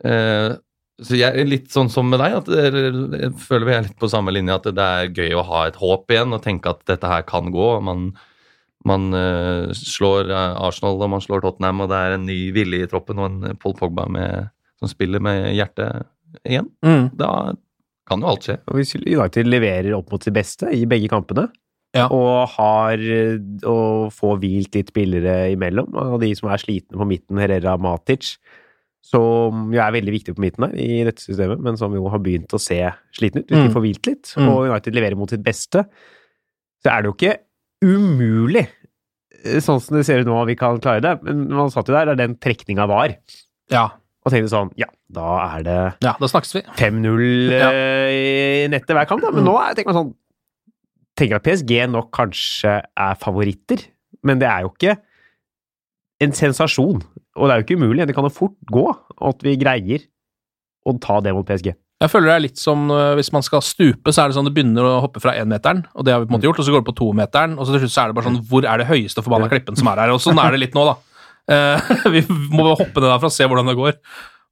Eh, så jeg er litt sånn som med deg, at jeg føler vi er litt på samme linje, at det er gøy å ha et håp igjen og tenke at dette her kan gå. Man, man eh, slår eh, Arsenal og man slår Tottenham, og det er en ny vilje i troppen og en Paul Pogba med, som spiller med hjertet igjen. Mm. Da kan jo alt skje. Og hvis United leverer opp mot sitt beste i begge kampene, Ja. og har og får hvilt litt spillere imellom, og de som er slitne på midten, Herrera Matic, som jo er veldig viktig på midten her i dette systemet, men som jo har begynt å se sliten ut, hvis Mm. de får hvilt litt, Mm. og United leverer mot sitt beste, så er det jo ikke umulig, eh, sånn som det ser ut nå, vi kan klare det. Men man satt jo der, der den trekninga var, Ja. og tenkte sånn, ja, da er det ja, da snakkes vi. 5-0 Ja. eh, i nettet hver kamp, da. Men nå er, tenker man sånn Tenker at PSG nok kanskje er favoritter, men det er jo ikke en sensasjon. Og det er jo ikke umulig. Det kan jo fort gå at vi greier å ta det mot PSG. Jeg føler det er litt som øh, hvis man skal stupe, så er det sånn det begynner å hoppe fra énmeteren, og det har vi på en måte gjort, og så går det på tometeren, og så til slutt så er det bare sånn Hvor er det høyeste forbanna klippen som er her? Og sånn er det litt nå, da. Uh, [LAUGHS] vi må bare hoppe ned derfra og se hvordan det går.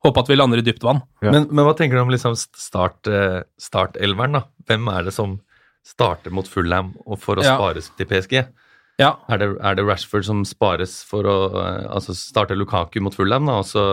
Håpe at vi lander i dypt vann. Ja. Men, men hva tenker du om liksom start, eh, startelveren, da? Hvem er det som starter mot Fulham og for å Ja. spares til PSG? Ja. Er det, er det Rashford som spares for å eh, altså starte Lukaku mot Fulham, da? Og så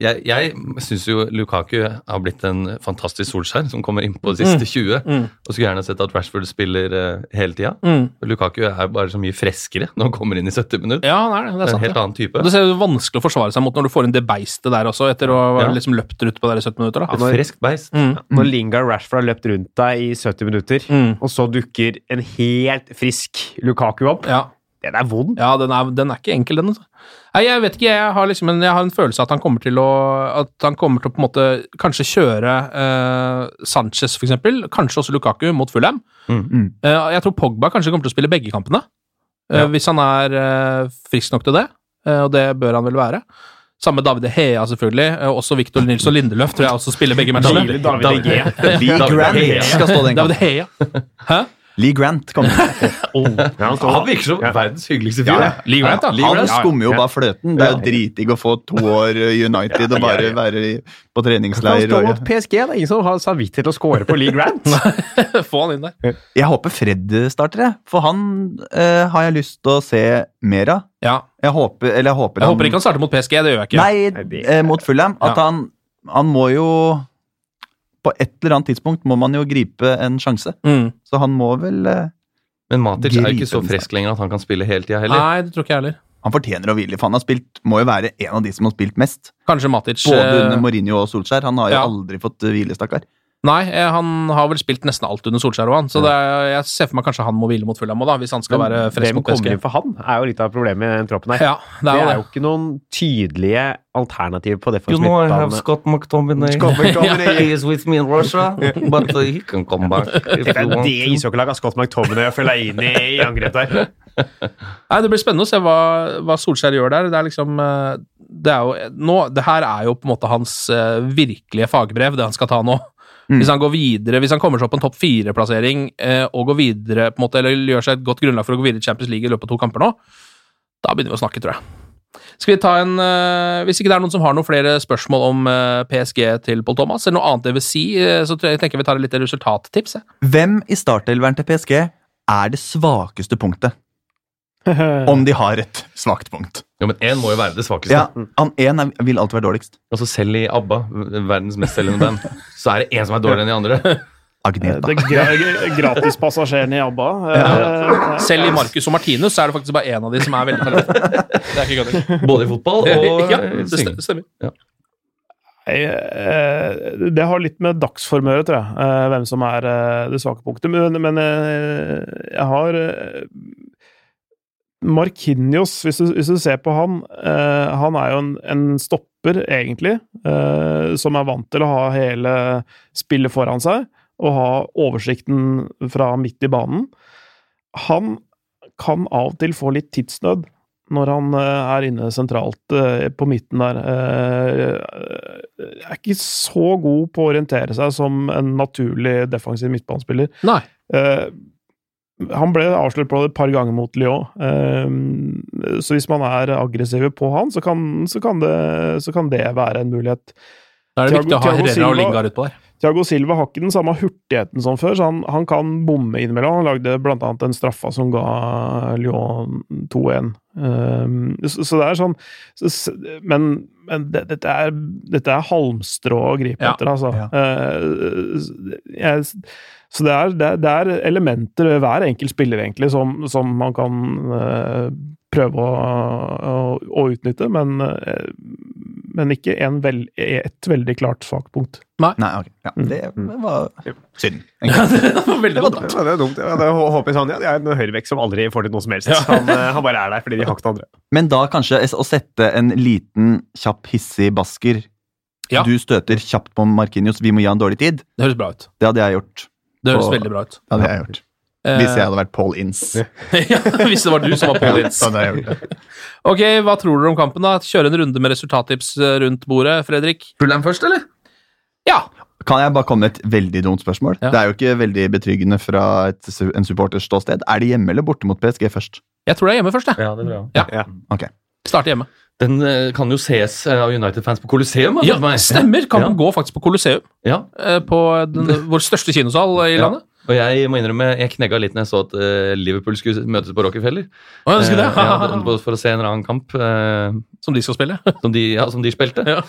jeg jeg syns jo Lukaku har blitt en fantastisk Solskjær som kommer inn på de siste 20. Mm. Og skulle gjerne sett at Rashford spiller uh, hele tida. Mm. Lukaku er bare så mye freskere når han kommer inn i 70 minutter. Ja, han er det. Det Det er en helt det. annen type. Det er vanskelig å forsvare seg mot når du får inn det beistet der også, etter å ha Ja. liksom løpt rundt på der i 70 minutter. da. Et friskt beist. Mm. Når Lingard Rashford har løpt rundt deg i 70 minutter, Mm. og så dukker en helt frisk Lukaku opp, Ja. Den er vond. Ja, den er, den er ikke enkel, den. Altså. Nei, jeg vet ikke, jeg har liksom en, jeg har en følelse av at han kommer til å At han kommer til å på en måte kanskje kjøre eh, Sanchez, for eksempel. Kanskje også Lukaku mot Fulham. Mm. Eh, jeg tror Pogba kanskje kommer til å spille begge kampene. eh, Ja. Hvis han er eh, frisk nok til det, eh, og det bør han vel være. Samme David Hea, selvfølgelig. eh, også Victor Nilsson Lindeløf tror jeg også spiller begge matchene. David, David, [LAUGHS] David, David Hea. Skal stå den David Hea. Hæ? Lee Grant kommer. [LAUGHS] Ja, han virker som Ja. verdens hyggeligste fyr. ja. Lee Grant, da. Han Ja, ja. skummer jo bare fløten. Det er jo dritdigg å få to år eh, United og bare være på Han treningsleir. står og- mot PSG. Det er ingen som har samvittighet til å score på Lee Grant. [LAUGHS] Få han inn der. Jeg håper Fred starter, jeg. For han eh, har jeg lyst til å se mer av. Ja. Jeg håper, eller jeg håper Jeg håper ikke han starter mot PSG, det gjør jeg ikke. Nei, eh, mot Fulham. At Ja. han, han må jo På et eller annet tidspunkt må man jo gripe en sjanse. Mm. Så han må vel eh, Men Matic er jo ikke så frisk lenger at han kan spille hele tida heller. Nei, det tror ikke jeg heller. Han fortjener å hvile, for han har spilt, må jo være en av de som har spilt mest. Kanskje Matic Både eh, under Mourinho og Solskjær. Han har jo ja. aldri fått eh, hvile, stakkar. Nei, eh, han har vel spilt nesten alt under Solskjær og han, så det er, jeg ser for meg kanskje han må hvile mot Fulham òg, da, hvis han skal være frisk Hvem mot kommer PSG. inn for han, er jo litt av problemet i den troppen her. Ja, det Det er jo er jo ikke noen tydelige alternativer på defensiv You know I have. Scott McTominay. Scott [LAUGHS] McTominay. he is with me in Russia, but uh, he can come back if [LAUGHS] Det er det ishockeylaget Scott McTominay å følge inn i angrep der. Nei, Det blir spennende å se hva, hva Solskjær gjør der. Det er liksom eh, Det er jo nå, det her er jo på en måte hans eh, virkelige fagbrev, det han skal ta nå. Hvis han går videre, hvis han kommer seg opp på en topp fire-plassering eh, og går videre, på en måte, eller gjør seg et godt grunnlag for å gå videre i Champions League i løpet av to kamper nå, da begynner vi å snakke, tror jeg. Skal vi ta en eh, Hvis ikke det er noen som har noen flere spørsmål om eh, PSG til Paul Thomas, eller noe annet det vil si, eh, så tror jeg, tenker jeg vi tar et lite resultattips. Hvem i startelveren til PSG er det svakeste punktet? [LAUGHS] Om de har et svakt punkt. Ja, men én må jo være det svakeste. Ja, han en er- vil alltid være dårligst. Altså Selv i ABBA, verdens mestselgende band, så er det én som er dårligere enn de andre. [LAUGHS] Agneta. Det gra gratispassasjeren i ABBA. [LAUGHS] eh, Selv i Marcus og Martinus så er det faktisk bare én av de som er veldig kødd. Både i fotball og Ja, det stemmer. Nei, eh, det har litt med dagsformøret, tror jeg, eh, hvem som er eh, det svake punktet. Men, men eh, jeg har eh, Markinios, hvis du, hvis du ser på han eh, Han er jo en, en stopper, egentlig, eh, som er vant til å ha hele spillet foran seg og ha oversikten fra midt i banen. Han kan av og til få litt tidsnød når han eh, er inne sentralt eh, på midten der. Eh, er ikke så god på å orientere seg som en naturlig defensiv midtbanespiller. Nei. Han ble avslørt på det et par ganger mot Lyon, eh, så hvis man er aggressive på han, så kan, så kan, det, så kan det være en mulighet. Da er det viktig å ha Herrera og Lingard utpå der. Thiago Silva har ikke den samme hurtigheten som før, så han, han kan bomme innimellom. Han lagde blant annet en straffa som ga Lyon 2-1. Um, så, så det er sånn så, Men, men det, dette, er, dette er halmstrå å gripe Ja. etter, altså. Uh, jeg, så det er, det, det er elementer ved hver enkelt spiller, egentlig, som, som man kan uh, prøve å, å, å utnytte, men, uh, men ikke en vel, et veldig klart svakt punkt. Nei, okay. Ja, det var synd. [LAUGHS] det var veldig dumt. Ja, det var dumt. Ja, det håper jeg sånn. Ja, det er en høyrevekk som aldri får til noe som helst. Han, eh, han bare er der fordi de har ikke andre. Men da kanskje å sette en liten, kjapp, hissig basker Ja. Du støter kjapt på Markinios, vi må gi han dårlig tid. Det høres bra ut. Det hadde jeg gjort. Det høres Og- veldig bra ut. Det hadde jeg gjort. Hvis jeg hadde vært Paul Ince. [LAUGHS] ja, Hvis det var du som var Paul Ince. [LAUGHS] Ok, hva tror dere om kampen, da? Kjøre en runde med resultattips eh, rundt bordet, Fredrik? Fulham først, eller? Ja. Kan jeg bare komme med et veldig dumt spørsmål? Ja. Det er jo ikke veldig betryggende fra et, en supporters ståsted. Er det hjemme eller borte mot PSG først? Jeg tror det er hjemme først, jeg. Ja, det tror jeg. Ja. Ja. Ok. Starte hjemme. Den eh, kan jo ses eh, av United-fans på Colosseum. har Ja, stemmer! Kampen Ja. går faktisk på Colosseum, Ja. eh, på den, [LAUGHS] vår største kinosal i Ja. landet. Og jeg må innrømme, jeg knegga litt når jeg så at uh, Liverpool skulle møtes på Rockefeller. Å, jeg det. Uh, ja, for å se en eller annen kamp Uh, Som de skal spille. [LAUGHS] som, de, ja, som de spilte. Ja.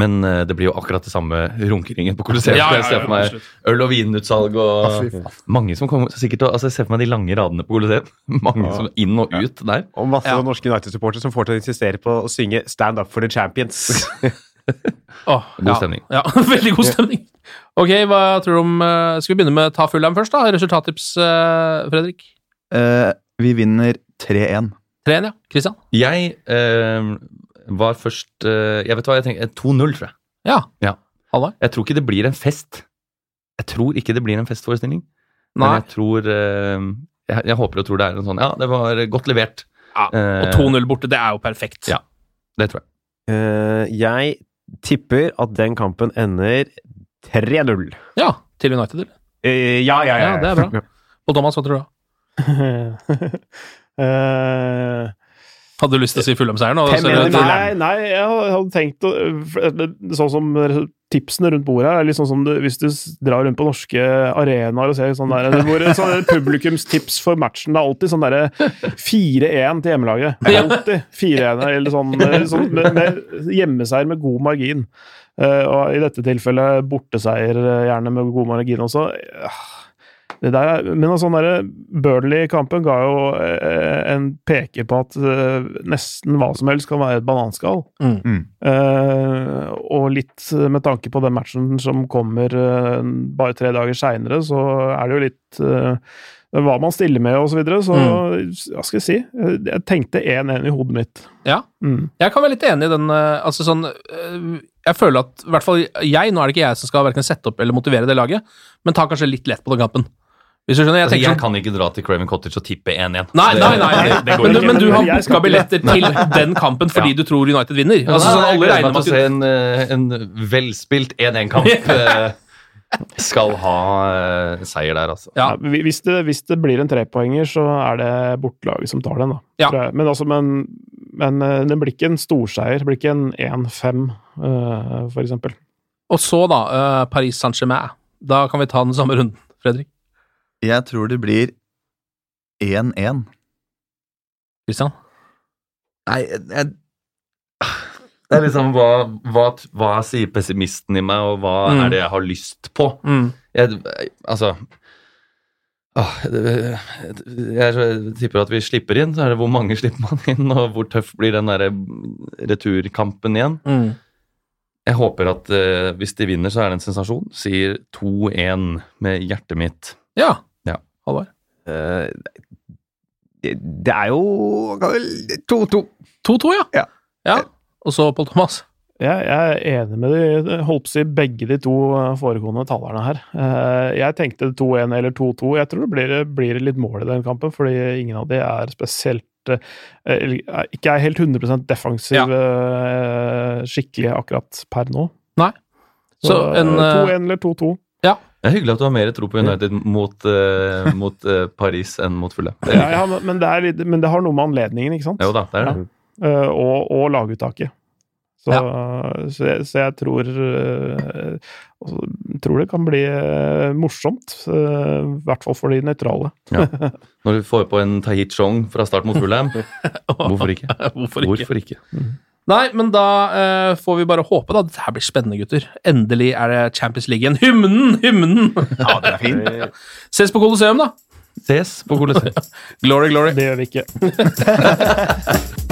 Men det blir jo akkurat det samme runkeringen på Colosseum. Ja, ja, jeg ser ja, for meg øl- og vinutsalg og mange som kommer sikkert altså Jeg ser for meg de lange radene på Colosseum. [LAUGHS] Mange Ja. som inn og ut der. Og masse Ja. norske United-supportere som får til å insistere på å synge 'Stand up for the champions'. [LAUGHS] oh, God ja. stemning. Ja, veldig god stemning. Ok, hva tror du om eh, Skal vi begynne med ta Fulham først, da? Resultattips, eh, Fredrik? Eh, vi vinner 3-1. 3-1, ja. Christian? Jeg eh, var først eh, Jeg vet hva, jeg tenker 2-0, tror jeg. Ja. Ja. Halvard? Jeg tror ikke det blir en fest. Jeg tror ikke det blir en festforestilling. Nei. Men jeg tror eh, jeg, jeg håper og tror det er en sånn Ja, det var godt levert. Ja, Eh, Og 2-0 borte, det er jo perfekt. Ja. Det tror jeg. Eh, jeg tipper at den kampen ender 3-0. Ja, til United, eller? Uh, ja, ja, ja, Ja, det er bra. [LAUGHS] Og Thomas, hva tror du? da? [LAUGHS] Eh, Hadde du lyst til å si Fulham-seieren? og Fem så- mener vi. nei, nei, jeg hadde tenkt å Sånn som tipsene rundt bordet her, er litt sånn som du, hvis du drar rundt på norske arenaer og ser sånn der hvor, sånn publikumstips for matchen. Det er alltid sånn derre 4-1 til hjemmelaget. Alltid 4-1 eller sånn, sånn med, med hjemmeseier med god margin. Uh, og i dette tilfellet borteseier eh, gjerne med god margin også. Ah, Det der, er- men altså, sånn derre Burnley-kampen ga jo eh, en peker på at eh, nesten hva som helst kan være et bananskall. Mm. Mm. Eh, og litt med tanke på den matchen som kommer uh, bare tre dager seinere, så er det jo litt uh, hva man stiller med og så videre. Så hva skal jeg si? Jeg, tenkte 1-1 i hodet mitt. Ja. Mm. Jeg kan være litt enig i den Altså sånn Jeg føler at i hvert fall jeg, nå er det ikke jeg som skal hverken sette opp eller motivere det laget, men ta kanskje litt lett på den kampen. Hvis du skjønner? Jeg Altså, jeg sånn kan ikke dra til Craven Cottage og tippe 1-1. Nei, nei, nei, nei. det men, men du har skal booka billetter til den kampen fordi Ja. du tror United vinner. Altså, sånn, alle regner med at se en, eh, en velspilt 1-1-kamp. [LAUGHS] eh, Skal ha uh, seier der, altså. Ja. Ja, hvis, det, hvis det blir en trepoenger, så er det bortelaget som tar den, da. Ja. Men, altså, men, men det blir ikke en storseier. Det blir ikke en 1-5, uh, for eksempel. Og så, da, Uh, Paris Saint-Germain. Da kan vi ta den samme runden, Fredrik. Jeg tror det blir 1-1. Kristian? Nei, jeg, Det er liksom hva, hva, hva sier pessimisten i meg, og hva Mm. er det jeg har lyst på? Mm. Jeg, altså Åh, det, jeg, jeg tipper at vi slipper inn, så er det hvor mange slipper man inn, og hvor tøff blir den der returkampen igjen. Mm. Jeg håper at uh, hvis de vinner, så er det en sensasjon. Sier 2-1 med hjertet mitt. Ja. Ja. Halvard? Uh, det, det er jo 2-2. 2-2, ja. Ja. ja. Og så Pål Thomas. Jeg, jeg er enig med de, holdt på å si begge de to eh, foregående talerne her. Eh, Jeg tenkte 2-1 eller 2-2. Jeg tror det blir, blir litt mål i den kampen, fordi ingen av de er spesielt eller, Ikke er helt 100 defensive Ja. skikkelig akkurat per nå. Nei. Så Så en, eh, eh, 2-1 eller 2-2. Ja. Det er hyggelig at du har mer tro på United mot, uh, [LAUGHS] mot uh, Paris enn mot Fulle. Det Ja, ja, men, det er men det har noe med anledningen, ikke sant? Jo da, det er det. Uh, og, og laguttaket. Så, Ja. så, jeg, så jeg tror altså, tror det kan bli morsomt. I hvert fall for de nøytrale. Ja. [LAUGHS] Når du får på en Tahit Chong fra start mot Fulham, [LAUGHS] hvorfor ikke? Hvorfor ikke? Hvorfor ikke? Nei, men da uh, får vi bare håpe, da. Dette her blir spennende, gutter. Endelig er det Champions League igjen. Hymnen! Hymnen! Ja, det er fint. [LAUGHS] Ses på Colosseum, da. Ses på Colosseum. [LAUGHS] Glory, glory. Det gjør vi ikke. [LAUGHS]